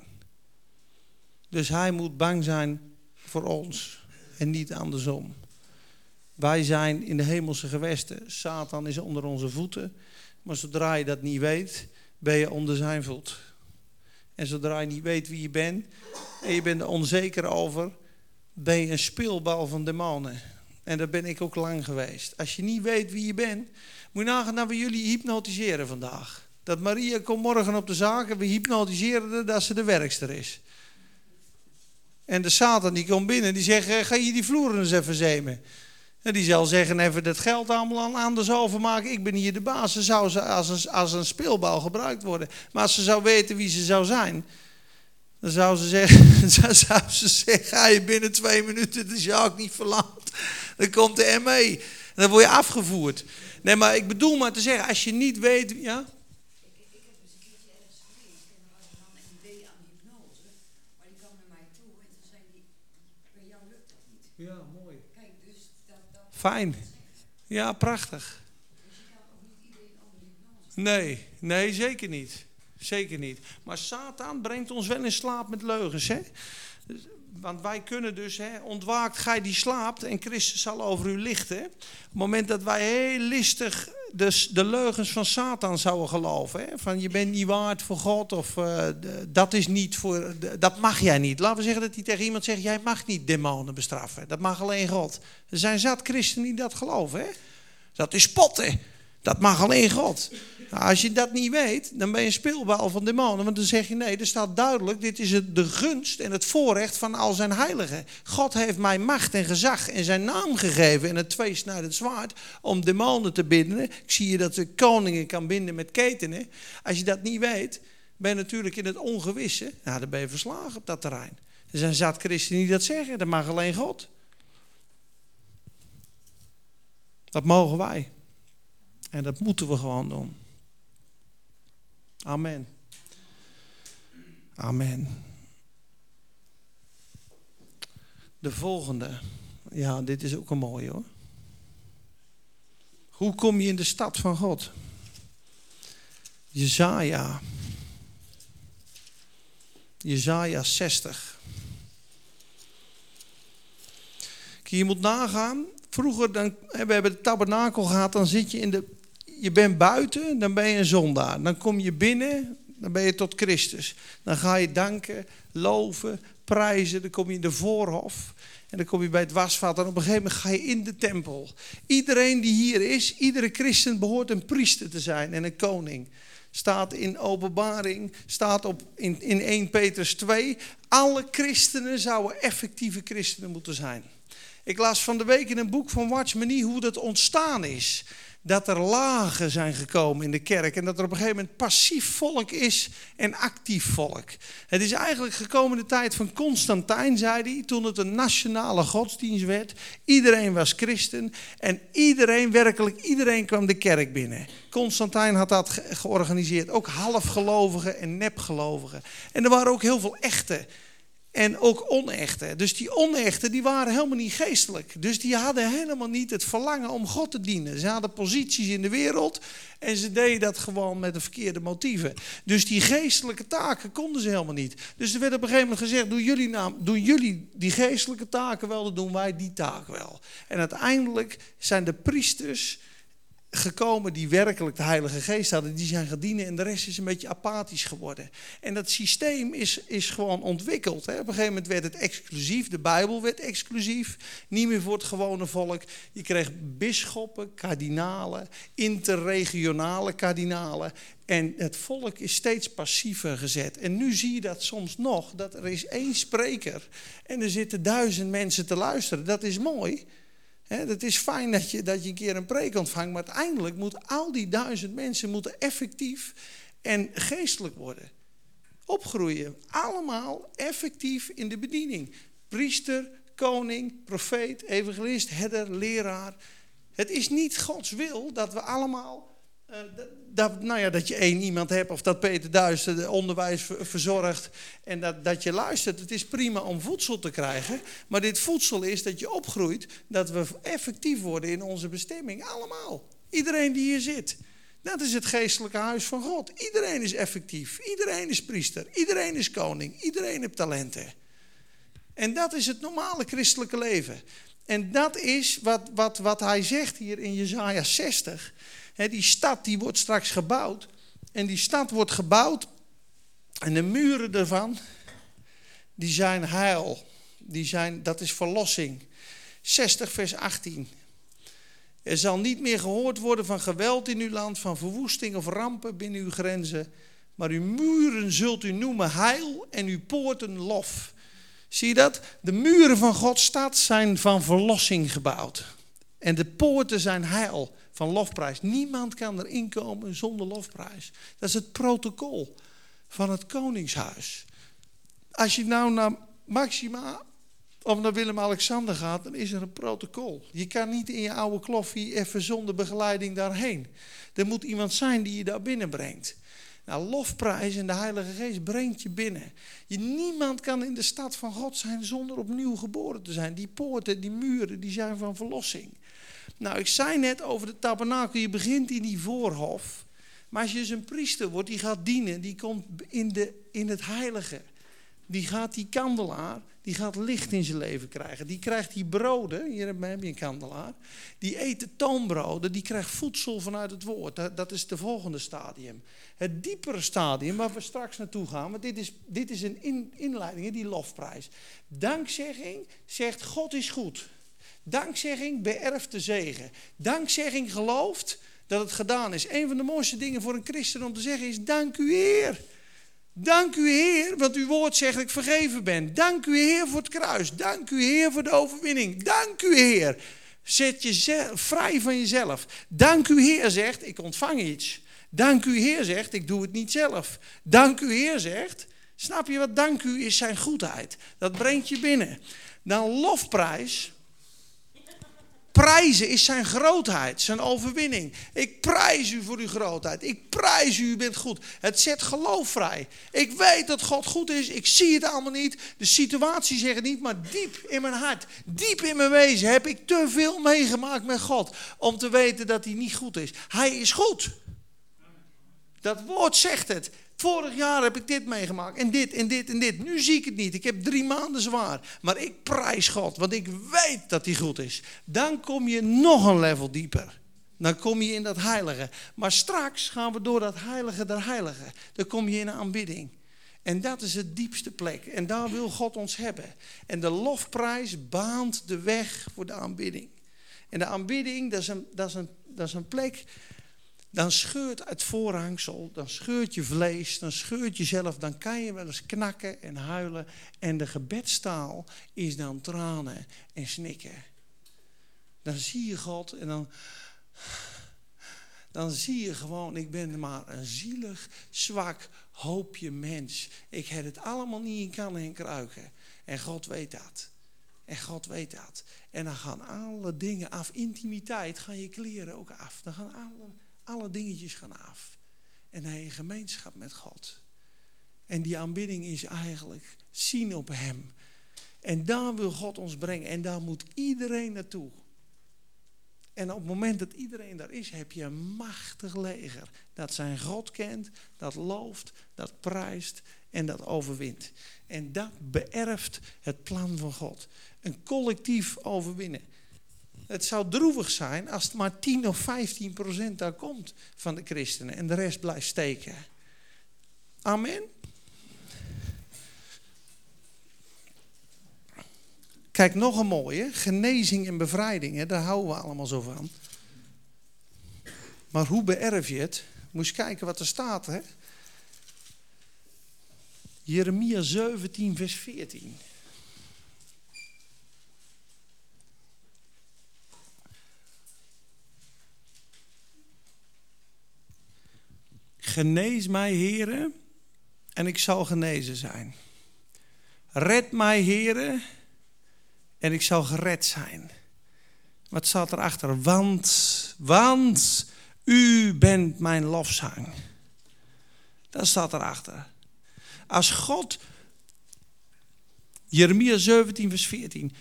Dus hij moet bang zijn voor ons en niet andersom. Wij zijn in de hemelse gewesten. Satan is onder onze voeten. Maar zodra je dat niet weet, ben je onder zijn voet. En zodra je niet weet wie je bent en je bent er onzeker over, ben je een speelbal van demonen. En dat ben ik ook lang geweest. Als je niet weet wie je bent, moet je nagaan dat we jullie hypnotiseren vandaag. Dat Maria komt morgen op de zaak en we hypnotiseren dat ze de werkster is. En de Satan die komt binnen, die zegt, eh, ga je die vloeren eens even zemen. En die zal zeggen, even dat geld allemaal aan anders overmaken. Ik ben hier de baas. Ze zou ze als een, als een speelbal gebruikt worden. Maar als ze zou weten wie ze zou zijn, dan zou ze zeggen, dan zou ze zeggen ga je binnen twee minuten de zaak niet verlaten. Dan komt de ME. En dan word je afgevoerd. Nee, maar ik bedoel maar te zeggen, als je niet weet... Ja? Ja, mooi. Kijk, dus dat, dat... Fijn. Ja, prachtig. Nee, nee, zeker niet. Zeker niet. Maar Satan brengt ons wel in slaap met leugens. Hè? Want wij kunnen dus, hè, ontwaakt gij die slaapt en Christus zal over u lichten. Op het moment dat wij heel listig de, de leugens van Satan zouden geloven. Hè, van je bent niet waard voor God of uh, dat is niet voor, dat mag jij niet. Laten we zeggen dat hij tegen iemand zegt, jij mag niet demonen bestraffen. Dat mag alleen God. Er zijn zat christenen die dat geloven. Hè? Dat is spotten. Dat mag alleen God. Nou, als je dat niet weet, dan ben je een speelbal van demonen. Want dan zeg je nee, er staat duidelijk: dit is de gunst en het voorrecht van al zijn heiligen. God heeft mij macht en gezag en zijn naam gegeven en het tweesnijdend zwaard om demonen te binden. Ik zie je dat de koningen kan binden met ketenen. Als je dat niet weet, ben je natuurlijk in het ongewisse. Nou, dan ben je verslagen op dat terrein. Er zijn zat christenen die dat zeggen. Dat mag alleen God. Dat mogen wij. En dat moeten we gewoon doen. Amen. Amen. De volgende. Ja, dit is ook een mooie hoor. Hoe kom je in de stad van God? Jezaja. Jezaja 60. Je moet nagaan. Vroeger, dan, we hebben de tabernakel gehad, dan zit je in de je bent buiten, dan ben je een zondaar. Dan kom je binnen, dan ben je tot Christus. Dan ga je danken, loven, prijzen. Dan kom je in de voorhof. En dan kom je bij het wasvat. En op een gegeven moment ga je in de tempel. Iedereen die hier is, iedere christen behoort een priester te zijn en een koning. Staat in openbaring, staat op in, in 1 Petrus 2. Alle christenen zouden effectieve christenen moeten zijn. Ik las van de week in een boek van Watchman hoe dat ontstaan is dat er lagen zijn gekomen in de kerk en dat er op een gegeven moment passief volk is en actief volk. Het is eigenlijk gekomen de tijd van Constantijn, zei hij, toen het een nationale godsdienst werd. Iedereen was christen en iedereen, werkelijk iedereen kwam de kerk binnen. Constantijn had dat georganiseerd, ook halfgelovigen en nepgelovigen. En er waren ook heel veel echte en ook onechte. Dus die onechten die waren helemaal niet geestelijk. Dus die hadden helemaal niet het verlangen om God te dienen. Ze hadden posities in de wereld en ze deden dat gewoon met de verkeerde motieven. Dus die geestelijke taken konden ze helemaal niet. Dus er werd op een gegeven moment gezegd: doen jullie, doen jullie die geestelijke taken wel, dan doen wij die taak wel. En uiteindelijk zijn de priesters gekomen die werkelijk de Heilige Geest hadden, die zijn gaan dienen en de rest is een beetje apathisch geworden. En dat systeem is, is gewoon ontwikkeld. Hè. Op een gegeven moment werd het exclusief, de Bijbel werd exclusief, niet meer voor het gewone volk. Je kreeg bisschoppen, kardinalen, interregionale kardinalen. En het volk is steeds passiever gezet. En nu zie je dat soms nog, dat er is één spreker en er zitten duizend mensen te luisteren. Dat is mooi. Het is fijn dat je, dat je een keer een preek ontvangt, maar uiteindelijk moeten al die duizend mensen moeten effectief en geestelijk worden. Opgroeien. Allemaal effectief in de bediening. Priester, koning, profeet, evangelist, herder, leraar. Het is niet Gods wil dat we allemaal uh, dat, nou ja, dat je één iemand hebt of dat Peter Duis de onderwijs verzorgt en dat, dat je luistert. Het is prima om voedsel te krijgen, maar dit voedsel is dat je opgroeit, dat we effectief worden in onze bestemming. Allemaal. Iedereen die hier zit. Dat is het geestelijke huis van God. Iedereen is effectief. Iedereen is priester. Iedereen is koning. Iedereen heeft talenten. En dat is het normale christelijke leven. En dat is wat, wat, wat hij zegt hier in Jezaja 60 die stad die wordt straks gebouwd. En die stad wordt gebouwd. En de muren ervan, die zijn heil. Die zijn, dat is verlossing. 60 vers 18. Er zal niet meer gehoord worden van geweld in uw land, van verwoesting of rampen binnen uw grenzen. Maar uw muren zult u noemen heil en uw poorten lof. Zie je dat? De muren van Gods stad zijn van verlossing gebouwd. En de poorten zijn heil van lofprijs. Niemand kan erin komen zonder lofprijs. Dat is het protocol van het koningshuis. Als je nou naar Maxima of naar Willem-Alexander gaat, dan is er een protocol. Je kan niet in je oude kloffie even zonder begeleiding daarheen. Er moet iemand zijn die je daar binnenbrengt. Nou, lofprijs en de Heilige Geest brengt je binnen. Je, niemand kan in de stad van God zijn zonder opnieuw geboren te zijn. Die poorten, die muren, die zijn van verlossing. Nou, ik zei net over de tabernakel, je begint in die voorhof. Maar als je dus een priester wordt, die gaat dienen, die komt in, de, in het heilige. Die gaat die kandelaar, die gaat licht in zijn leven krijgen. Die krijgt die broden, hier heb je een kandelaar. Die eet de toonbroden, die krijgt voedsel vanuit het woord. Dat is het volgende stadium. Het diepere stadium waar we straks naartoe gaan. Want dit is, dit is een inleiding, die lofprijs. Dankzegging zegt God is goed. Dankzegging beërft de zegen. Dankzegging gelooft dat het gedaan is. Een van de mooiste dingen voor een christen om te zeggen is: Dank u Heer. Dank u Heer, want uw woord zegt dat ik vergeven ben. Dank u Heer voor het kruis. Dank u Heer voor de overwinning. Dank u Heer. Zet je vrij van jezelf. Dank u Heer zegt, ik ontvang iets. Dank u Heer zegt, ik doe het niet zelf. Dank u Heer zegt, snap je wat dank u is zijn goedheid. Dat brengt je binnen. Dan lofprijs Prijzen is zijn grootheid, zijn overwinning. Ik prijs u voor uw grootheid. Ik prijs u, u bent goed. Het zet geloof vrij. Ik weet dat God goed is. Ik zie het allemaal niet. De situatie zegt het niet, maar diep in mijn hart, diep in mijn wezen heb ik te veel meegemaakt met God om te weten dat hij niet goed is. Hij is goed. Dat woord zegt het. Vorig jaar heb ik dit meegemaakt en dit en dit en dit. Nu zie ik het niet. Ik heb drie maanden zwaar. Maar ik prijs God, want ik weet dat hij goed is. Dan kom je nog een level dieper. Dan kom je in dat heilige. Maar straks gaan we door dat heilige der heiligen. Dan kom je in een aanbidding. En dat is het diepste plek. En daar wil God ons hebben. En de lofprijs baant de weg voor de aanbidding. En de aanbidding, dat is een, dat is een, dat is een plek. Dan scheurt het voorhangsel, dan scheurt je vlees, dan scheurt jezelf, dan kan je wel eens knakken en huilen. En de gebedstaal is dan tranen en snikken. Dan zie je God en dan, dan zie je gewoon, ik ben maar een zielig, zwak hoopje mens. Ik heb het allemaal niet in kan en kruiken. En God weet dat. En God weet dat. En dan gaan alle dingen af. Intimiteit gaan je kleren ook af. Dan gaan alle, alle dingetjes gaan af. En heb je gemeenschap met God. En die aanbidding is eigenlijk zien op Hem. En daar wil God ons brengen. En daar moet iedereen naartoe. En op het moment dat iedereen daar is, heb je een machtig leger. Dat zijn God kent, dat looft, dat prijst en dat overwint. En dat beërft het plan van God. Een collectief overwinnen. Het zou droevig zijn als het maar 10 of 15 procent daar komt van de christenen en de rest blijft steken. Amen. Kijk, nog een mooie. Genezing en bevrijding. Hè, daar houden we allemaal zo van. Maar hoe beërf je het? Moet je kijken wat er staat. Hè? Jeremia 17, vers 14. Genees mij, heren, en ik zal genezen zijn. Red mij, heren, en ik zal gered zijn. Wat staat erachter? Want, want u bent mijn lofzang. Dat staat erachter. Als God, Jeremia 17, vers 14.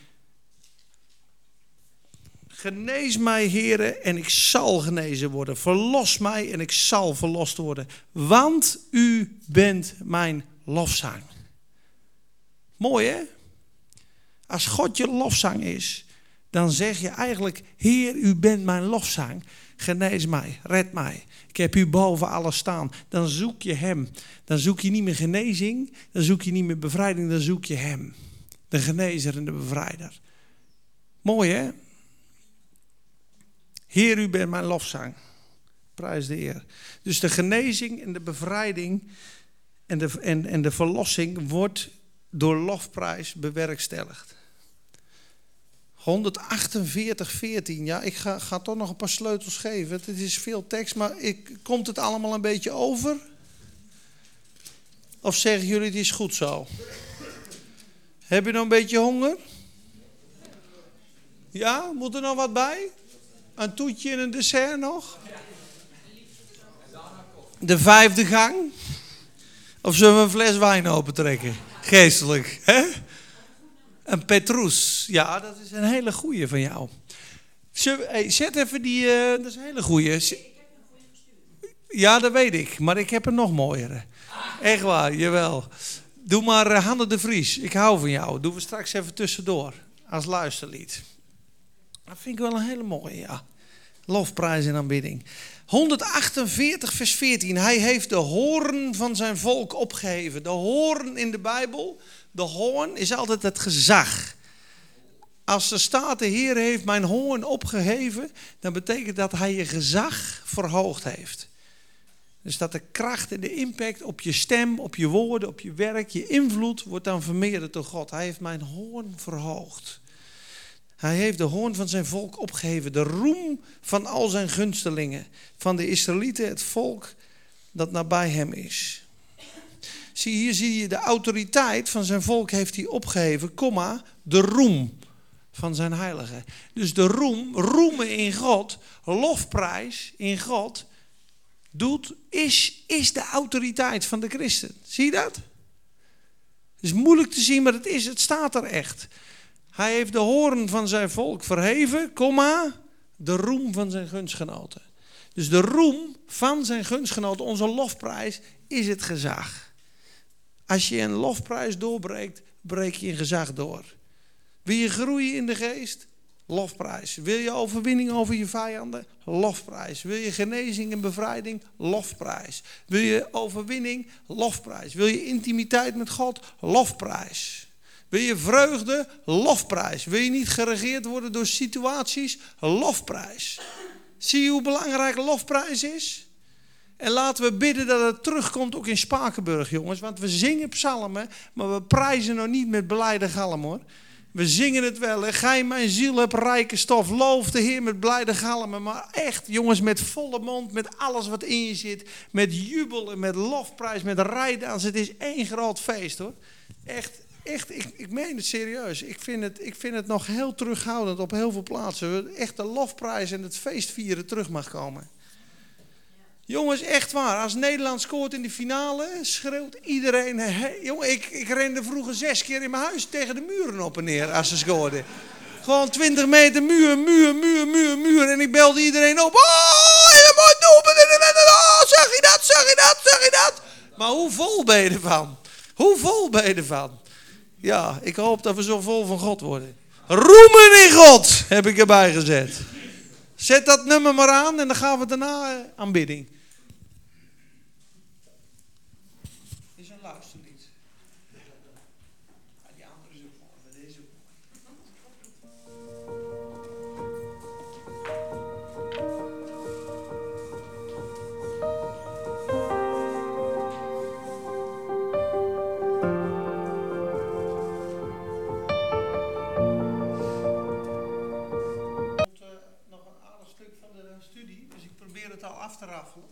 Genees mij, heren, en ik zal genezen worden. Verlos mij en ik zal verlost worden. Want u bent mijn lofzang. Mooi hè? Als God je lofzang is, dan zeg je eigenlijk: Heer, u bent mijn lofzang. Genees mij, red mij. Ik heb u boven alles staan. Dan zoek je Hem. Dan zoek je niet meer genezing, dan zoek je niet meer bevrijding, dan zoek je Hem. De genezer en de bevrijder. Mooi hè? Heer, u bent mijn lofzang. Prijs de Heer. Dus de genezing en de bevrijding en de, en, en de verlossing wordt door lofprijs bewerkstelligd. 148, 14. Ja, ik ga, ga toch nog een paar sleutels geven. Het is veel tekst, maar ik, komt het allemaal een beetje over? Of zeggen jullie het is goed zo? Heb je nog een beetje honger? Ja, moet er nog wat bij? Een toetje en een dessert nog? De vijfde gang? Of zullen we een fles wijn opentrekken? Geestelijk, hè? Een Petrus. Ja, dat is een hele goeie van jou. Zet even die, uh, dat is een hele goeie. Ja, dat weet ik, maar ik heb een nog mooiere. Echt waar, jawel. Doe maar uh, Hanne de Vries, ik hou van jou. Doen we straks even tussendoor, als luisterlied. Dat vind ik wel een hele mooie, ja. Lofprijs en aanbidding. 148 vers 14. Hij heeft de hoorn van zijn volk opgeheven. De hoorn in de Bijbel, de hoorn is altijd het gezag. Als er staat, de Heer heeft mijn hoorn opgeheven, dan betekent dat hij je gezag verhoogd heeft. Dus dat de kracht en de impact op je stem, op je woorden, op je werk, je invloed wordt dan vermeerderd door God. Hij heeft mijn hoorn verhoogd. Hij heeft de hoorn van zijn volk opgeheven, de roem van al zijn gunstelingen, van de Israëlieten, het volk dat nabij hem is. Zie, hier zie je de autoriteit van zijn volk heeft hij opgeheven, komma, de roem van zijn heiligen. Dus de roem, roemen in God, lofprijs in God, doet, is, is de autoriteit van de christen. Zie je dat? Het is moeilijk te zien, maar het, is, het staat er echt. Hij heeft de hoorn van zijn volk verheven, de roem van zijn gunstgenoten. Dus de roem van zijn gunstgenoten, onze lofprijs, is het gezag. Als je een lofprijs doorbreekt, breek je een gezag door. Wil je groeien in de geest? Lofprijs. Wil je overwinning over je vijanden? Lofprijs. Wil je genezing en bevrijding? Lofprijs. Wil je overwinning? Lofprijs. Wil je intimiteit met God? Lofprijs. Wil je vreugde? Lofprijs. Wil je niet geregeerd worden door situaties? Lofprijs. Zie je hoe belangrijk lofprijs is? En laten we bidden dat het terugkomt ook in Spakenburg, jongens. Want we zingen psalmen, maar we prijzen nog niet met blijde galm, hoor. We zingen het wel. Gij mijn ziel hebt rijke stof. Loof de Heer met blijde galmen. Maar echt, jongens, met volle mond, met alles wat in je zit. Met jubel en met lofprijs, met rijdans. Het is één groot feest hoor. Echt, echt, ik, ik meen het serieus. Ik vind het, ik vind het nog heel terughoudend op heel veel plaatsen. Echt de lofprijs en het feestvieren terug mag komen. Jongens, echt waar. Als Nederland scoort in de finale, schreeuwt iedereen. Hey, jongen, ik, ik rende vroeger zes keer in mijn huis tegen de muren op en neer als ze scoorden. Gewoon 20 meter muur, muur, muur, muur, muur. En ik belde iedereen op. Oh, je moet doen. Oh, zag je dat, zag je dat, zag je dat. Maar hoe vol ben je ervan? Hoe vol ben je ervan? Ja, ik hoop dat we zo vol van God worden. Roemen in God, heb ik erbij gezet. Zet dat nummer maar aan en dan gaan we daarna eh,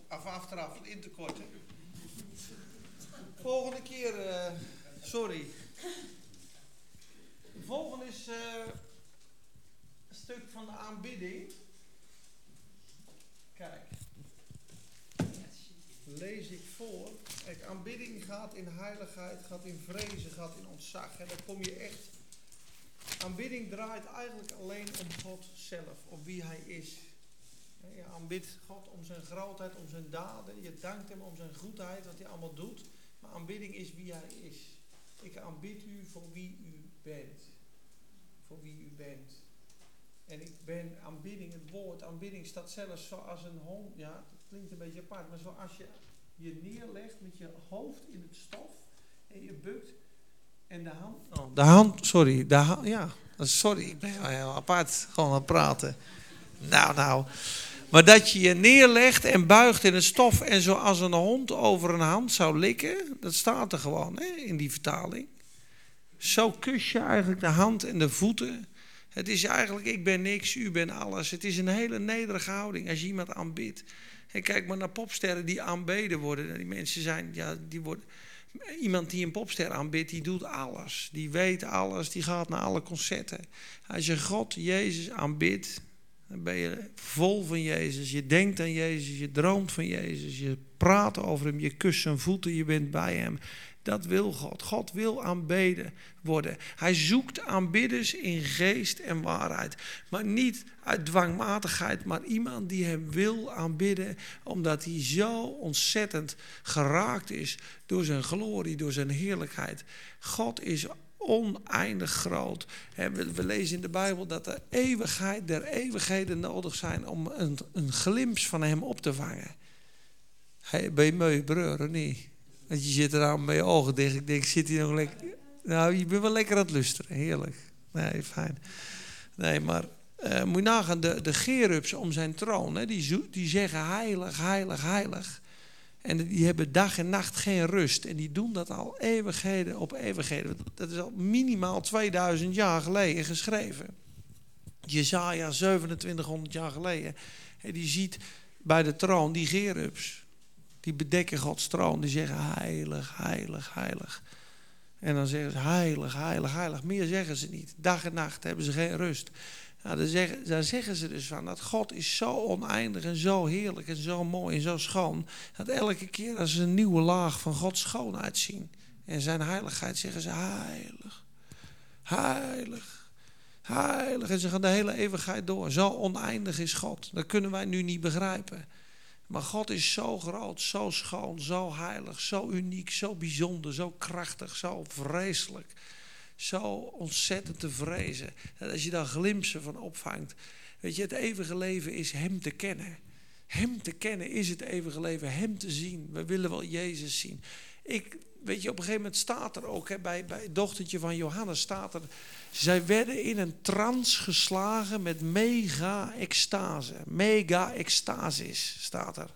af, raffelen, in te korten. Volgende keer, uh, sorry. De volgende is uh, een stuk van de aanbidding. Kijk. Lees ik voor. Kijk, aanbidding gaat in heiligheid, gaat in vrezen, gaat in ontzag. En dan kom je echt. Aanbidding draait eigenlijk alleen om God zelf, om wie Hij is. Je aanbidt God om zijn grootheid, om zijn daden. Je dankt hem om zijn goedheid, wat hij allemaal doet. Maar aanbidding is wie hij is. Ik aanbid u voor wie u bent. Voor wie u bent. En ik ben aanbidding, het woord aanbidding staat zelfs zoals een hond. Ja, dat klinkt een beetje apart, maar zoals je je neerlegt met je hoofd in het stof en je bukt en de hand. Oh, de hand, sorry, de ja, sorry, ik ben heel apart gewoon aan het praten. Nou, nou. Maar dat je je neerlegt en buigt in het stof en zoals een hond over een hand zou likken, dat staat er gewoon hè, in die vertaling. Zo kus je eigenlijk de hand en de voeten. Het is eigenlijk, ik ben niks, u bent alles. Het is een hele nederige houding als je iemand aanbidt. En kijk maar naar popsterren die aanbeden worden. Die mensen zijn, ja, die worden... Iemand die een popster aanbidt, die doet alles. Die weet alles, die gaat naar alle concerten. Als je God, Jezus aanbidt, dan ben je vol van Jezus. Je denkt aan Jezus, je droomt van Jezus, je praat over Hem, je kust zijn voeten, je bent bij Hem. Dat wil God. God wil aanbeden worden. Hij zoekt aanbidders in geest en waarheid. Maar niet uit dwangmatigheid, maar iemand die hem wil aanbidden, omdat hij zo ontzettend geraakt is door zijn glorie, door zijn heerlijkheid. God is oneindig groot. We lezen in de Bijbel dat de eeuwigheid der eeuwigheden nodig zijn om een, een glimp van hem op te vangen. Ben je mooi breur, niet? Want je zit er aan met je ogen dicht. Ik denk, zit hij nog lekker... Nou, je bent wel lekker aan het lusteren. Heerlijk. Nee, fijn. Nee, maar uh, moet je nagaan, de, de gerubs om zijn troon, hè, die, die zeggen heilig, heilig, heilig. En die hebben dag en nacht geen rust. En die doen dat al eeuwigheden op eeuwigheden. Dat is al minimaal 2000 jaar geleden geschreven. Jezaja 2700 jaar geleden. En die ziet bij de troon die gerubs. Die bedekken Gods troon. Die zeggen heilig, heilig, heilig. En dan zeggen ze heilig, heilig, heilig. Meer zeggen ze niet. Dag en nacht hebben ze geen rust. Nou, daar, zeggen, zeggen ze dus van dat God is zo oneindig en zo heerlijk en zo mooi en zo schoon. Dat elke keer als ze een nieuwe laag van Gods schoonheid zien en zijn heiligheid, zeggen ze heilig, heilig, heilig. En ze gaan de hele eeuwigheid door. Zo oneindig is God. Dat kunnen wij nu niet begrijpen. Maar God is zo groot, zo schoon, zo heilig, zo uniek, zo bijzonder, zo krachtig, zo vreselijk. Zo ontzettend te vrezen. Dat als je daar glimpsen van opvangt. Weet je, het eeuwige leven is Hem te kennen. Hem te kennen is het eeuwige leven. Hem te zien. We willen wel Jezus zien. Ik, weet je, op een gegeven moment staat er ook, hè, bij, bij het dochtertje van Johannes staat er... Zij werden in een trance geslagen met mega-extase. Mega-extasis staat er.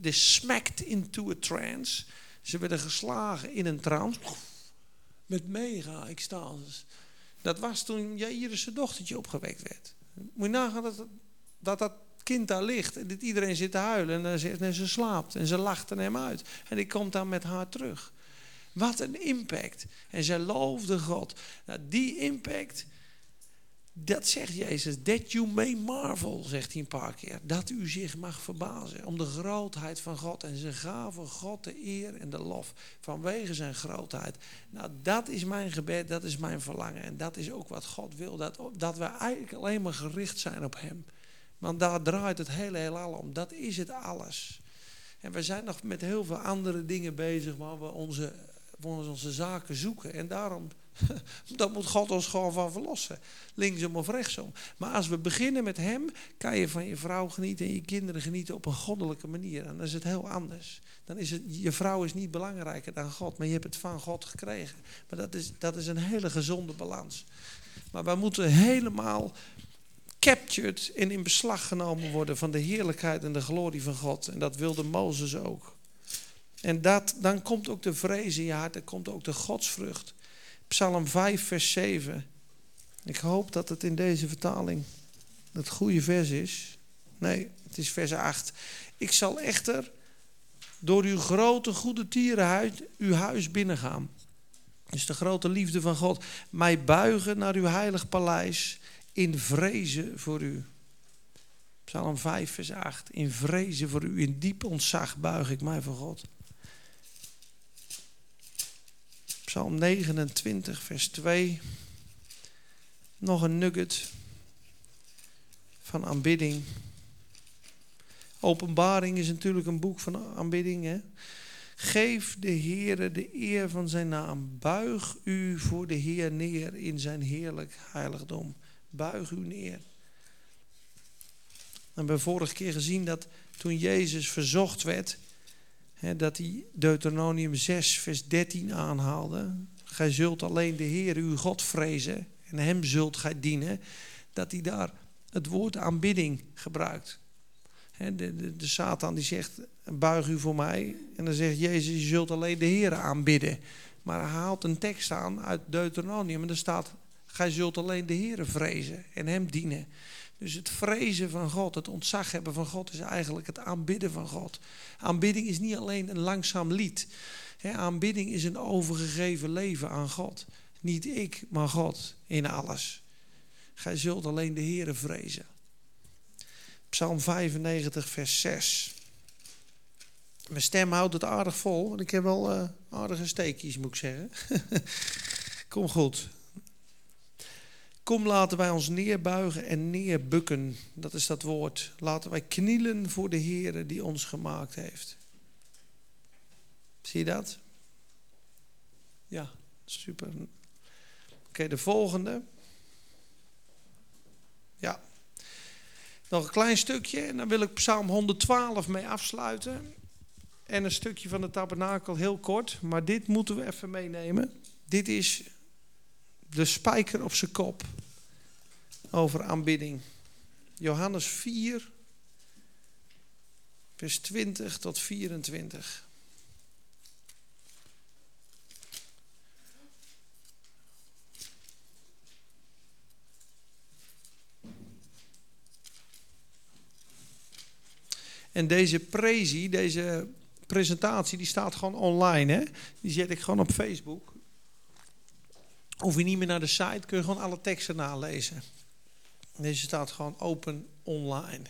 They smacked into a trance. Ze werden geslagen in een trance met mega-extasis. Dat was toen Jairus' dochtertje opgewekt werd. Moet je nagaan dat dat, dat kind daar ligt en dat iedereen zit te huilen en, en ze slaapt en ze lacht hem uit. En die komt dan met haar terug. Wat een impact. En zij loofde God. Nou, die impact, dat zegt Jezus. That you may marvel, zegt hij een paar keer. Dat u zich mag verbazen om de grootheid van God. En ze gaven God de eer en de lof vanwege zijn grootheid. Nou, dat is mijn gebed, dat is mijn verlangen. En dat is ook wat God wil. Dat, dat we eigenlijk alleen maar gericht zijn op Hem. Want daar draait het hele heelal om. Dat is het alles. En we zijn nog met heel veel andere dingen bezig waar we onze onze zaken zoeken. En daarom, dat moet God ons gewoon van verlossen. Linksom of rechtsom. Maar als we beginnen met Hem, kan je van je vrouw genieten en je kinderen genieten op een goddelijke manier. En dan is het heel anders. Dan is het, je vrouw is niet belangrijker dan God, maar je hebt het van God gekregen. Maar dat is, dat is een hele gezonde balans. Maar we moeten helemaal captured en in beslag genomen worden van de heerlijkheid en de glorie van God. En dat wilde Mozes ook. En dat, dan komt ook de vrees in je hart, dan komt ook de godsvrucht. Psalm 5, vers 7. Ik hoop dat het in deze vertaling het goede vers is. Nee, het is vers 8. Ik zal echter door uw grote goede tierenhuis uw huis binnengaan. Dus de grote liefde van God. Mij buigen naar uw heilig paleis in vrezen voor u. Psalm 5, vers 8. In vrezen voor u, in diep ontzag buig ik mij voor God. Psalm 29, vers 2. Nog een nugget van aanbidding. Openbaring is natuurlijk een boek van aanbidding. Hè? Geef de Heere de eer van zijn naam. Buig u voor de Heer neer in zijn heerlijk heiligdom. Buig u neer. We hebben vorige keer gezien dat toen Jezus verzocht werd dat hij Deuteronomium 6, vers 13 aanhaalde. Gij zult alleen de Heer uw God vrezen en hem zult gij dienen. Dat hij daar het woord aanbidding gebruikt. de, de, de Satan die zegt, buig u voor mij. En dan zegt Jezus, je zult alleen de Heer aanbidden. Maar hij haalt een tekst aan uit Deuteronomium en er staat, gij zult alleen de Heer vrezen en hem dienen. Dus het vrezen van God, het ontzag hebben van God, is eigenlijk het aanbidden van God. Aanbidding is niet alleen een langzaam lied. aanbidding is een overgegeven leven aan God. Niet ik, maar God in alles. Gij zult alleen de Heere vrezen. Psalm 95, vers 6. Mijn stem houdt het aardig vol, want ik heb wel uh, aardige steekjes, moet ik zeggen. Kom goed. Kom, laten wij ons neerbuigen en neerbukken. Dat is dat woord. Laten wij knielen voor de Heer die ons gemaakt heeft. Zie je dat? Ja, super. Oké, de volgende. Ja. Nog een klein stukje en dan wil ik Psalm 112 mee afsluiten. En een stukje van de tabernakel heel kort, maar dit moeten we even meenemen. Dit is de spijker op zijn kop over aanbidding. Johannes 4, vers 20 tot 24. En deze prezi, deze presentatie, die staat gewoon online. Hè? Die zet ik gewoon op Facebook. Hoef je niet meer naar de site, kun je gewoon alle teksten nalezen. Deze staat gewoon open online.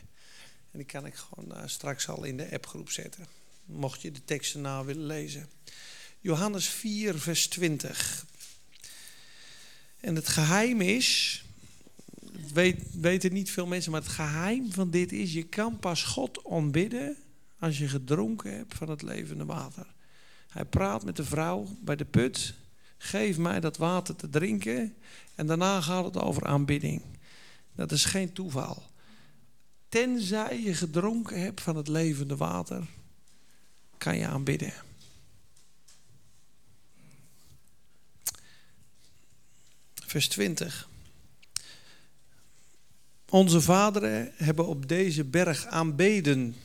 En die kan ik gewoon uh, straks al in de appgroep zetten. Mocht je de teksten na willen lezen. Johannes 4, vers 20. En het geheim is, weet, weten niet veel mensen, maar het geheim van dit is, je kan pas God ontbidden als je gedronken hebt van het levende water. Hij praat met de vrouw bij de put Geef mij dat water te drinken. En daarna gaat het over aanbidding. Dat is geen toeval. Tenzij je gedronken hebt van het levende water, kan je aanbidden. Vers 20. Onze vaderen hebben op deze berg aanbeden.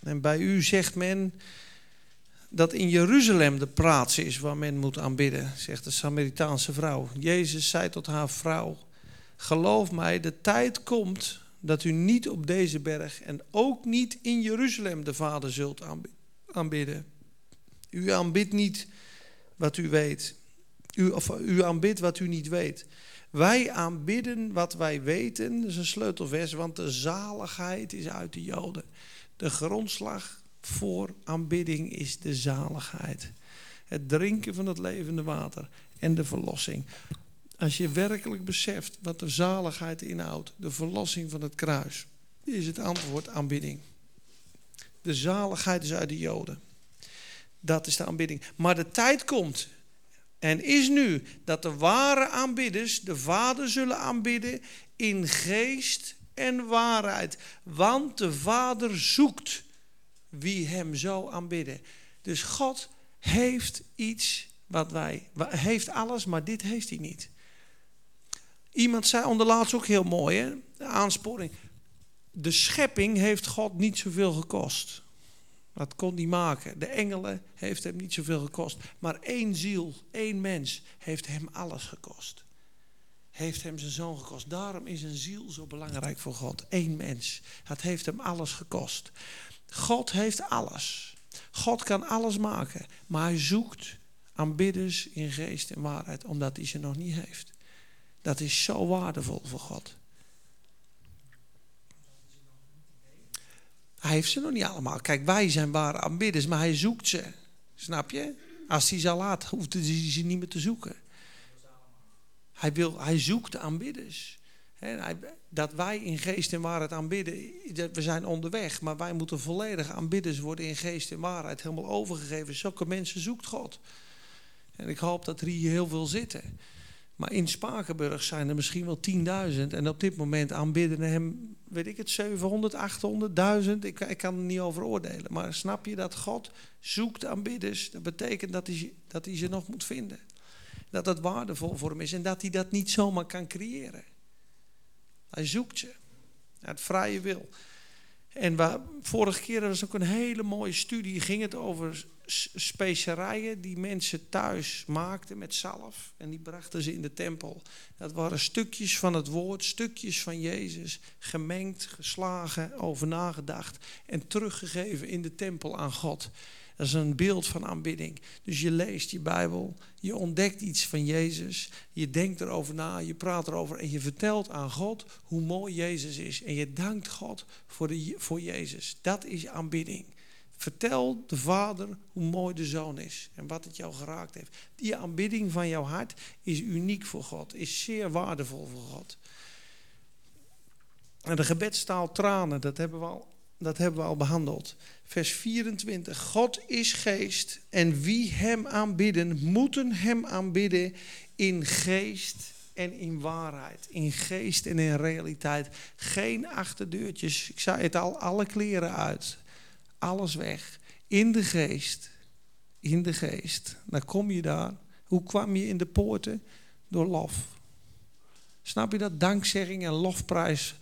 En bij u zegt men dat in Jeruzalem de plaats is waar men moet aanbidden, zegt de Samaritaanse vrouw. Jezus zei tot haar vrouw: Geloof mij, de tijd komt dat u niet op deze berg en ook niet in Jeruzalem de Vader zult aanbidden. U aanbidt niet wat u weet. U, of u aanbidt wat u niet weet. Wij aanbidden wat wij weten. Dat is een sleutelvers, want de zaligheid is uit de Joden. De grondslag voor aanbidding is de zaligheid. Het drinken van het levende water en de verlossing. Als je werkelijk beseft wat de zaligheid inhoudt, de verlossing van het kruis, is het antwoord aanbidding. De zaligheid is uit de Joden. Dat is de aanbidding. Maar de tijd komt en is nu dat de ware aanbidders de Vader zullen aanbidden in geest en waarheid. Want de Vader zoekt wie hem zo aanbidden. Dus God heeft iets wat wij, heeft alles, maar dit heeft hij niet. Iemand zei onderlaatst ook heel mooi, hè? de aansporing. De schepping heeft God niet zoveel gekost. Dat kon hij maken. De engelen heeft hem niet zoveel gekost. Maar één ziel, één mens heeft hem alles gekost. Heeft hem zijn zoon gekost. Daarom is een ziel zo belangrijk voor God. Eén mens. Dat heeft hem alles gekost. God heeft alles. God kan alles maken. Maar hij zoekt aanbidders in geest en waarheid. Omdat hij ze nog niet heeft. Dat is zo waardevol voor God. Hij heeft ze nog niet allemaal. Kijk, wij zijn ware aanbidders, maar hij zoekt ze. Snap je? Als hij ze laat, hoeft hij ze niet meer te zoeken. Hij, wil, hij zoekt de aanbidders. Dat wij in geest en waarheid aanbidden, we zijn onderweg, maar wij moeten volledig aanbidders worden in geest en waarheid, helemaal overgegeven. Zulke mensen zoekt God. En ik hoop dat er hier heel veel zitten. Maar in Spakenburg zijn er misschien wel 10.000. En op dit moment aanbidden hem, weet ik het, 700, 800, 1000. Ik, ik kan er niet over oordelen. Maar snap je dat God zoekt aanbidders? Dat betekent dat hij, dat hij ze nog moet vinden. Dat dat waardevol voor hem is. En dat hij dat niet zomaar kan creëren. Hij zoekt ze. Uit vrije wil. En vorige keer was ook een hele mooie studie. Ging het over specerijen die mensen thuis maakten met zalf. En die brachten ze in de tempel. Dat waren stukjes van het woord, stukjes van Jezus. Gemengd, geslagen, over nagedacht. En teruggegeven in de tempel aan God. Dat is een beeld van aanbidding. Dus je leest je Bijbel, je ontdekt iets van Jezus, je denkt erover na, je praat erover en je vertelt aan God hoe mooi Jezus is. En je dankt God voor, de, voor Jezus. Dat is aanbidding. Vertel de Vader hoe mooi de Zoon is en wat het jou geraakt heeft. Die aanbidding van jouw hart is uniek voor God, is zeer waardevol voor God. En de gebedstaal tranen, dat hebben we al, dat hebben we al behandeld. Vers 24. God is geest en wie hem aanbidden, moeten hem aanbidden in geest en in waarheid. In geest en in realiteit. Geen achterdeurtjes. Ik zei het al, alle kleren uit alles weg. In de geest. In de geest. Dan kom je daar. Hoe kwam je in de poorten? Door lof. Snap je dat? Dankzegging en lofprijs.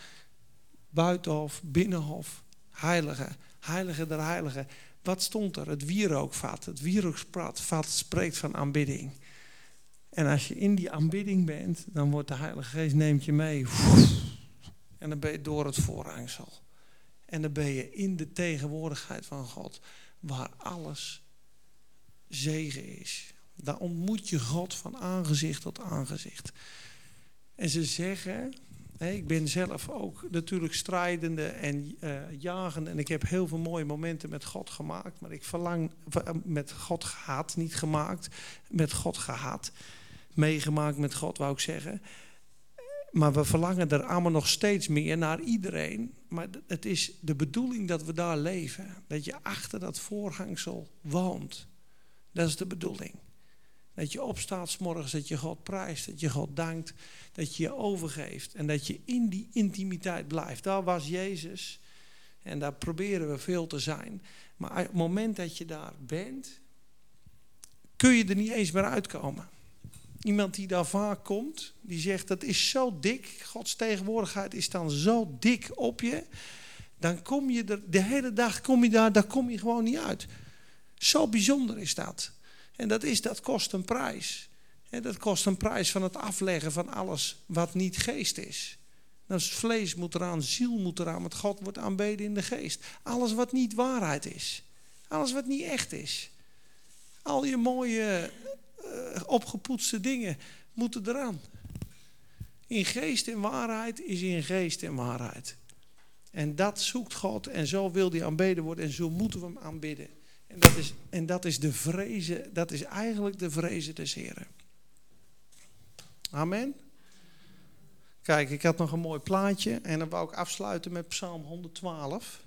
Buitenhof, binnenhof. Heilige. Heilige der heiligen. Wat stond er? Het wierookvat. Het wierookvat spreekt van aanbidding. En als je in die aanbidding bent, dan wordt de Heilige Geest neemt je mee. En dan ben je door het voorhangsel. En dan ben je in de tegenwoordigheid van God, waar alles zegen is. Daar ontmoet je God van aangezicht tot aangezicht. En ze zeggen, ik ben zelf ook natuurlijk strijdende en uh, jagende. En ik heb heel veel mooie momenten met God gemaakt. Maar ik verlang, eh, met God gehad, niet gemaakt, met God gehad. Meegemaakt met God, wou ik zeggen. Maar we verlangen er allemaal nog steeds meer naar iedereen. Maar het is de bedoeling dat we daar leven. Dat je achter dat voorhangsel woont. Dat is de bedoeling. Dat je opstaat s morgens, dat je God prijst, dat je God dankt, dat je je overgeeft en dat je in die intimiteit blijft. Daar was Jezus en daar proberen we veel te zijn. Maar op het moment dat je daar bent, kun je er niet eens meer uitkomen. Iemand die daar vaak komt, die zegt dat is zo dik, Gods tegenwoordigheid is dan zo dik op je, dan kom je er, de hele dag kom je daar, daar kom je gewoon niet uit. Zo bijzonder is dat. En dat, is, dat kost een prijs. En dat kost een prijs van het afleggen van alles wat niet geest is. Dat is vlees moet eraan, ziel moet eraan, want God wordt aanbeden in de geest. Alles wat niet waarheid is. Alles wat niet echt is. Al je mooie uh, opgepoetste dingen moeten eraan. In geest en waarheid is in geest en waarheid. En dat zoekt God en zo wil hij aanbeden worden en zo moeten we hem aanbidden. En dat is, en dat is de vrezen, dat is eigenlijk de vrezen des Heren. Amen. Kijk, ik had nog een mooi plaatje en dan wou ik afsluiten met Psalm 112.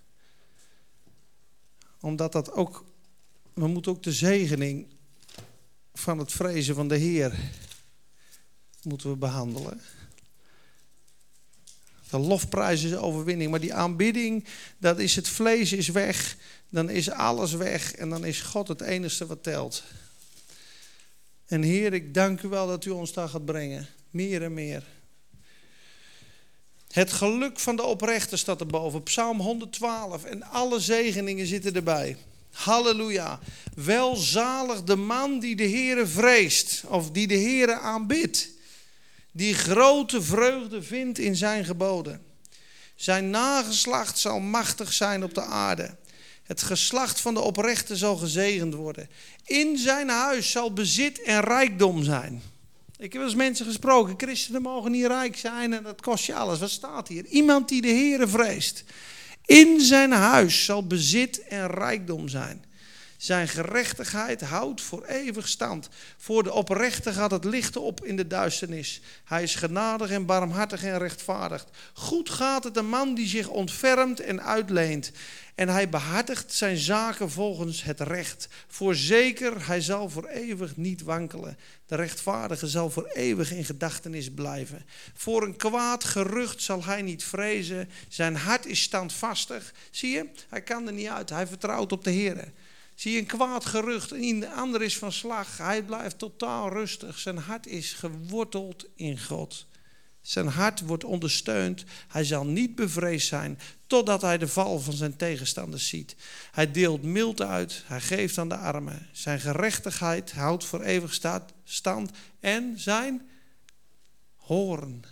Omdat dat ook, we moeten ook de zegening van het vrezen van de Heer moeten we behandelen. De lofprijs is overwinning, maar die aanbidding, dat is het vlees is weg, dan is alles weg en dan is God het enige wat telt. En Heer, ik dank u wel dat u ons daar gaat brengen, meer en meer. Het geluk van de oprechter staat erboven, Psalm 112 en alle zegeningen zitten erbij. Halleluja. Welzalig de man die de Heere vreest of die de Heere aanbidt. Die grote vreugde vindt in zijn geboden. Zijn nageslacht zal machtig zijn op de aarde. Het geslacht van de oprechte zal gezegend worden. In zijn huis zal bezit en rijkdom zijn. Ik heb eens mensen gesproken, christenen mogen niet rijk zijn en dat kost je alles. Wat staat hier? Iemand die de Heere vreest. In zijn huis zal bezit en rijkdom zijn. Zijn gerechtigheid houdt voor eeuwig stand. Voor de oprechte gaat het licht op in de duisternis. Hij is genadig en barmhartig en rechtvaardig. Goed gaat het de man die zich ontfermt en uitleent. En hij behartigt zijn zaken volgens het recht. Voorzeker, hij zal voor eeuwig niet wankelen. De rechtvaardige zal voor eeuwig in gedachtenis blijven. Voor een kwaad gerucht zal hij niet vrezen. Zijn hart is standvastig. Zie je, hij kan er niet uit. Hij vertrouwt op de Heer. Zie je een kwaad gerucht en de ander is van slag. Hij blijft totaal rustig. Zijn hart is geworteld in God. Zijn hart wordt ondersteund. Hij zal niet bevreesd zijn totdat hij de val van zijn tegenstanders ziet. Hij deelt mild uit. Hij geeft aan de armen. Zijn gerechtigheid houdt voor eeuwig stand. En zijn hoorn,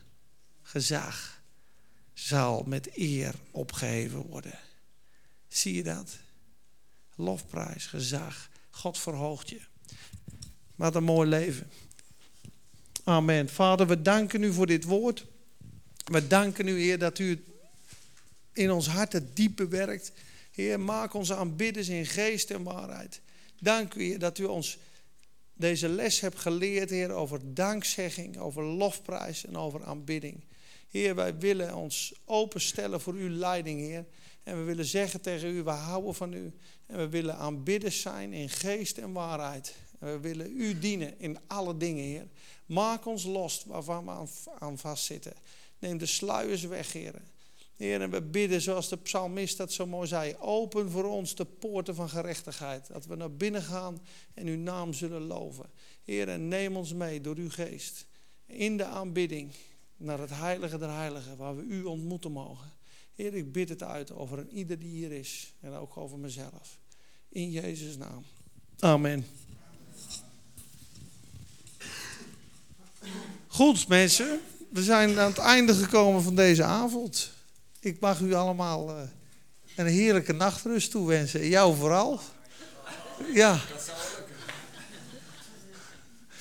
gezag, zal met eer opgeheven worden. Zie je dat? lofprijs, gezag. God verhoogt je. Wat een mooi leven. Amen. Vader, we danken u voor dit woord. We danken u, Heer, dat u in ons hart het diepe werkt. Heer, maak onze aanbidders in geest en waarheid. Dank u, Heer, dat u ons deze les hebt geleerd, Heer, over dankzegging, over lofprijs en over aanbidding. Heer, wij willen ons openstellen voor uw leiding, Heer. En we willen zeggen tegen u, we houden van u. En we willen aanbidders zijn in geest en waarheid. En we willen u dienen in alle dingen, Heer. Maak ons los waarvan we aan vastzitten. Neem de sluiers weg, Heer. Heer, en we bidden zoals de psalmist dat zo mooi zei. Open voor ons de poorten van gerechtigheid. Dat we naar binnen gaan en uw naam zullen loven. Heer, en neem ons mee door uw geest. In de aanbidding naar het heilige der heiligen, waar we u ontmoeten mogen. Heer, ik bid het uit over ieder die hier is en ook over mezelf. In Jezus' naam. Amen. Goed, mensen. We zijn aan het einde gekomen van deze avond. Ik mag u allemaal uh, een heerlijke nachtrust toewensen. Jou vooral. Ja.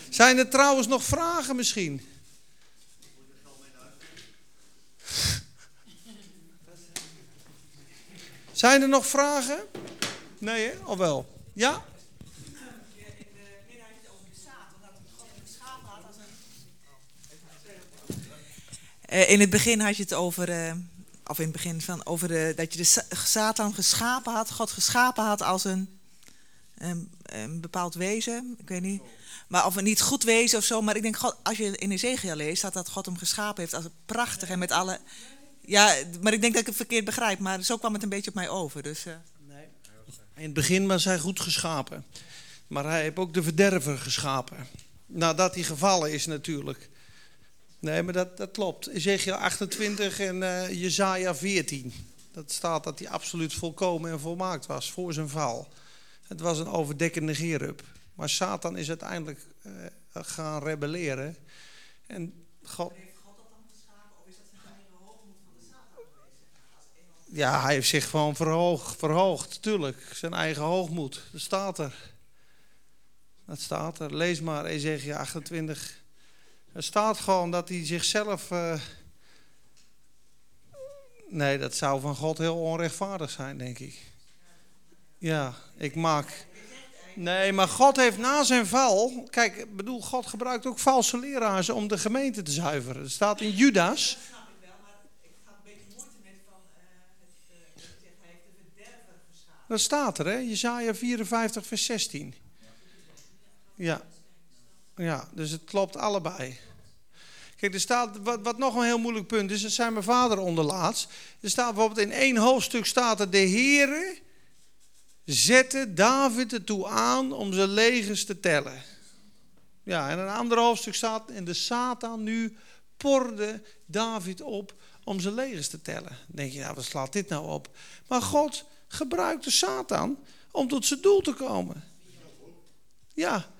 Zijn er trouwens nog vragen misschien? Zijn er nog vragen? Nee, hè? of wel? Ja? Uh, in het begin had je het over, uh, of in het begin van, over de, dat je de Satan geschapen had, God geschapen had als een, een, bepaald wezen. Ik weet niet. Maar of een niet goed wezen of zo. Maar ik denk, God, als je in Ezekiel leest, staat dat God hem geschapen heeft als prachtig en met alle. Ja, maar ik denk dat ik het verkeerd begrijp. Maar zo kwam het een beetje op mij over. Dus. In het begin was hij goed geschapen. Maar hij heeft ook de verderver geschapen. Nadat hij gevallen is natuurlijk. Nee, maar dat, dat klopt. Ezekiel 28 en uh, Jezaja 14. Dat staat dat hij absoluut volkomen en volmaakt was voor zijn val. Het was een overdekkende gerub. Maar Satan is uiteindelijk uh, gaan rebelleren. En God... Heeft God dat dan geschapen of is dat zijn eigen hoogmoed van de Satan geweest? Ja, hij heeft zich gewoon verhoogd, verhoogd, tuurlijk. Zijn eigen hoogmoed. Dat staat er. Dat staat er. Lees maar Ezekiel 28. Er staat gewoon dat hij zichzelf... Uh... Nee, dat zou van God heel onrechtvaardig zijn, denk ik. Ja, ik maak. Nee, maar God heeft na zijn val. Kijk, ik bedoel, God gebruikt ook valse leraars om de gemeente te zuiveren. Er staat in Judas. Dat snap ik wel, maar ik ga een beetje moeite met van. Het, hij heeft de verderver geschapen. Dat staat er, hè? Jezaja 54, vers 16. Ja. Ja, dus het klopt allebei. Kijk, er staat, wat, nog een heel moeilijk punt is, dat zijn mijn vader onderlaatst. Er staat bijvoorbeeld in één hoofdstuk staat er, de Heere zette David ertoe aan om zijn legers te tellen. Ja, en een ander hoofdstuk staat, en de Satan nu porde David op om zijn legers te tellen. Dan denk je, nou, wat slaat dit nou op? Maar God gebruikte Satan om tot zijn doel te komen. Ja,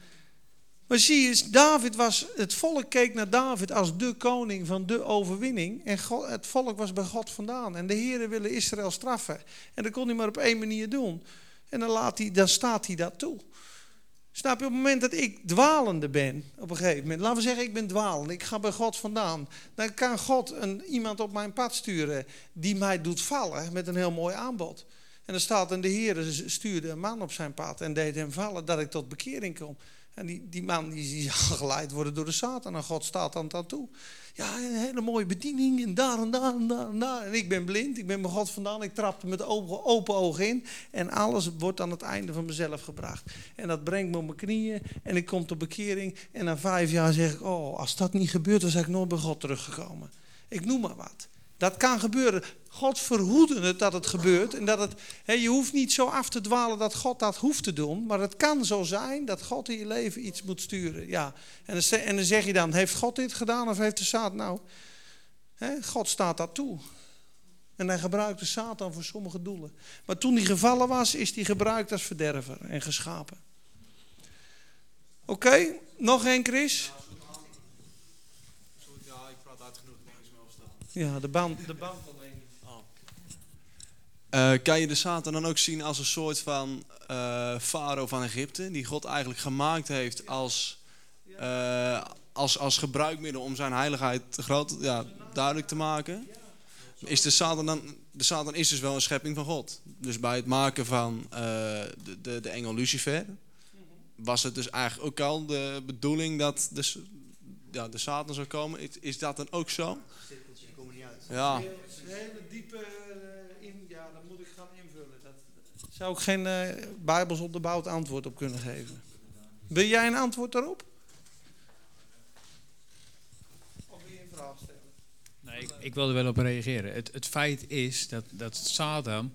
maar zie je, David was, het volk keek naar David als de koning van de overwinning. En God, het volk was bij God vandaan. En de Heeren willen Israël straffen. En dat kon hij maar op één manier doen. En dan, laat hij, dan staat hij dat toe. Snap je, op het moment dat ik dwalende ben, op een gegeven moment, laten we zeggen ik ben dwalende, ik ga bij God vandaan, dan kan God een, iemand op mijn pad sturen die mij doet vallen met een heel mooi aanbod. En dan staat en de Heer stuurde een man op zijn pad en deed hem vallen dat ik tot bekering kom. En die, die man die, zal geleid worden door de Satan. En God staat dan dat toe. Ja, een hele mooie bediening. En daar en daar en daar en daar. En ik ben blind. Ik ben bij God vandaan. Ik trapte met open, ogen in. En alles wordt aan het einde van mezelf gebracht. En dat brengt me op mijn knieën. En ik kom tot bekering. En na vijf jaar zeg ik: Oh, als dat niet gebeurt, dan ben ik nooit bij God teruggekomen. Ik noem maar wat. Dat kan gebeuren. God verhoede het dat het gebeurt. En dat het, je hoeft niet zo af te dwalen dat God dat hoeft te doen. Maar het kan zo zijn dat God in je leven iets moet sturen. Ja. En, dan, en dan zeg je dan, heeft God dit gedaan of heeft de Satan nou? God staat dat toe. En hij gebruikt de Satan voor sommige doelen. Maar toen hij gevallen was, is hij gebruikt als verderver en geschapen. Oké, nog één Chris? Ja, de band, de band alleen. Uh, kan je de Satan dan ook zien als een soort van uh, farao van Egypte, die God eigenlijk gemaakt heeft als, uh, als, als gebruikmiddel om zijn heiligheid groot, ja, duidelijk te maken? Is de Satan dan, de Satan is dus wel een schepping van God. Dus bij het maken van de, de, de engel Lucifer was het dus eigenlijk ook al de bedoeling dat de, ja, de Satan zou komen. Is, is dat dan ook zo? Ja. Een hele diepe uh, in, ja, dan moet ik gaan invullen. Dat, zou ik geen uh, bijbels onderbouwd antwoord op kunnen geven. Wil jij een antwoord daarop? Of wil je een vraag stellen? Nee, ik, ik wilde wel op reageren. Het, het feit is dat, dat Satan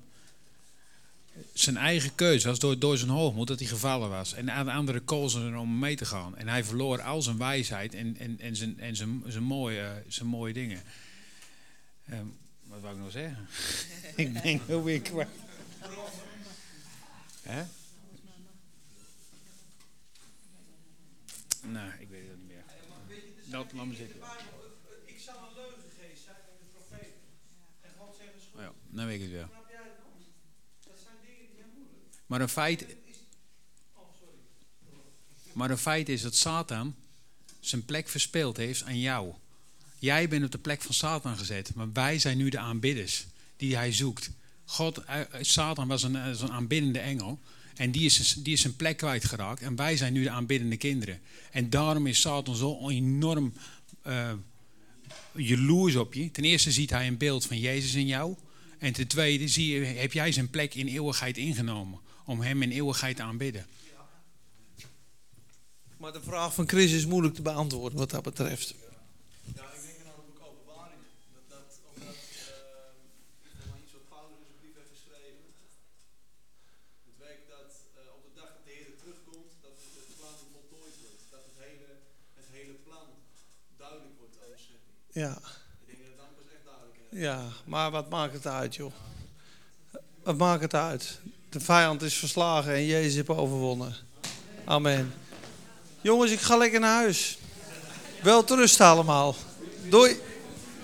zijn eigen keuze was door, door zijn hoogmoed dat hij gevallen was. En aan de andere kozen om mee te gaan. En hij verloor al zijn wijsheid en, en, en, zijn, en zijn, zijn, mooie, zijn mooie dingen. Um, wat wou ik nou zeggen? ik denk hoe weer kwijt. Hè? Nou, ik weet het niet meer. Dat, laat me zitten. Ik zal een leugengeest zijn in de profeet. En God zegt goed. Ja, nou weet ik het wel. Dat zijn dingen die heel moeilijk. Maar een feit... Maar een feit is dat Satan zijn plek verspeeld heeft aan jou. Jij bent op de plek van Satan gezet, maar wij zijn nu de aanbidders die hij zoekt. God, eh, Satan was een, een aanbiddende engel. En die is, die is zijn plek kwijtgeraakt. En wij zijn nu de aanbiddende kinderen. En daarom is Satan zo enorm uh, jaloers op je. Ten eerste ziet hij een beeld van Jezus in jou. En ten tweede zie je, heb jij zijn plek in eeuwigheid ingenomen. Om hem in eeuwigheid te aanbidden. Maar de vraag van Chris is moeilijk te beantwoorden wat dat betreft. Ja, ik denk aan het boek Openbaringen. Dat, dat, omdat uh, iets wat Paulus in zijn brief heeft geschreven. Het werkt dat uh, op de dag dat de Heer terugkomt, dat het, het plan voltooid wordt. Dat het hele, het hele plan duidelijk wordt schepping. Ja. Ik denk dat het dan pas echt duidelijk is. Ja, maar wat maakt het uit, joh? Wat maakt het uit? De vijand is verslagen en Jezus heeft overwonnen. Amen. Jongens, ik ga lekker naar huis. Wel rust allemaal. Doei.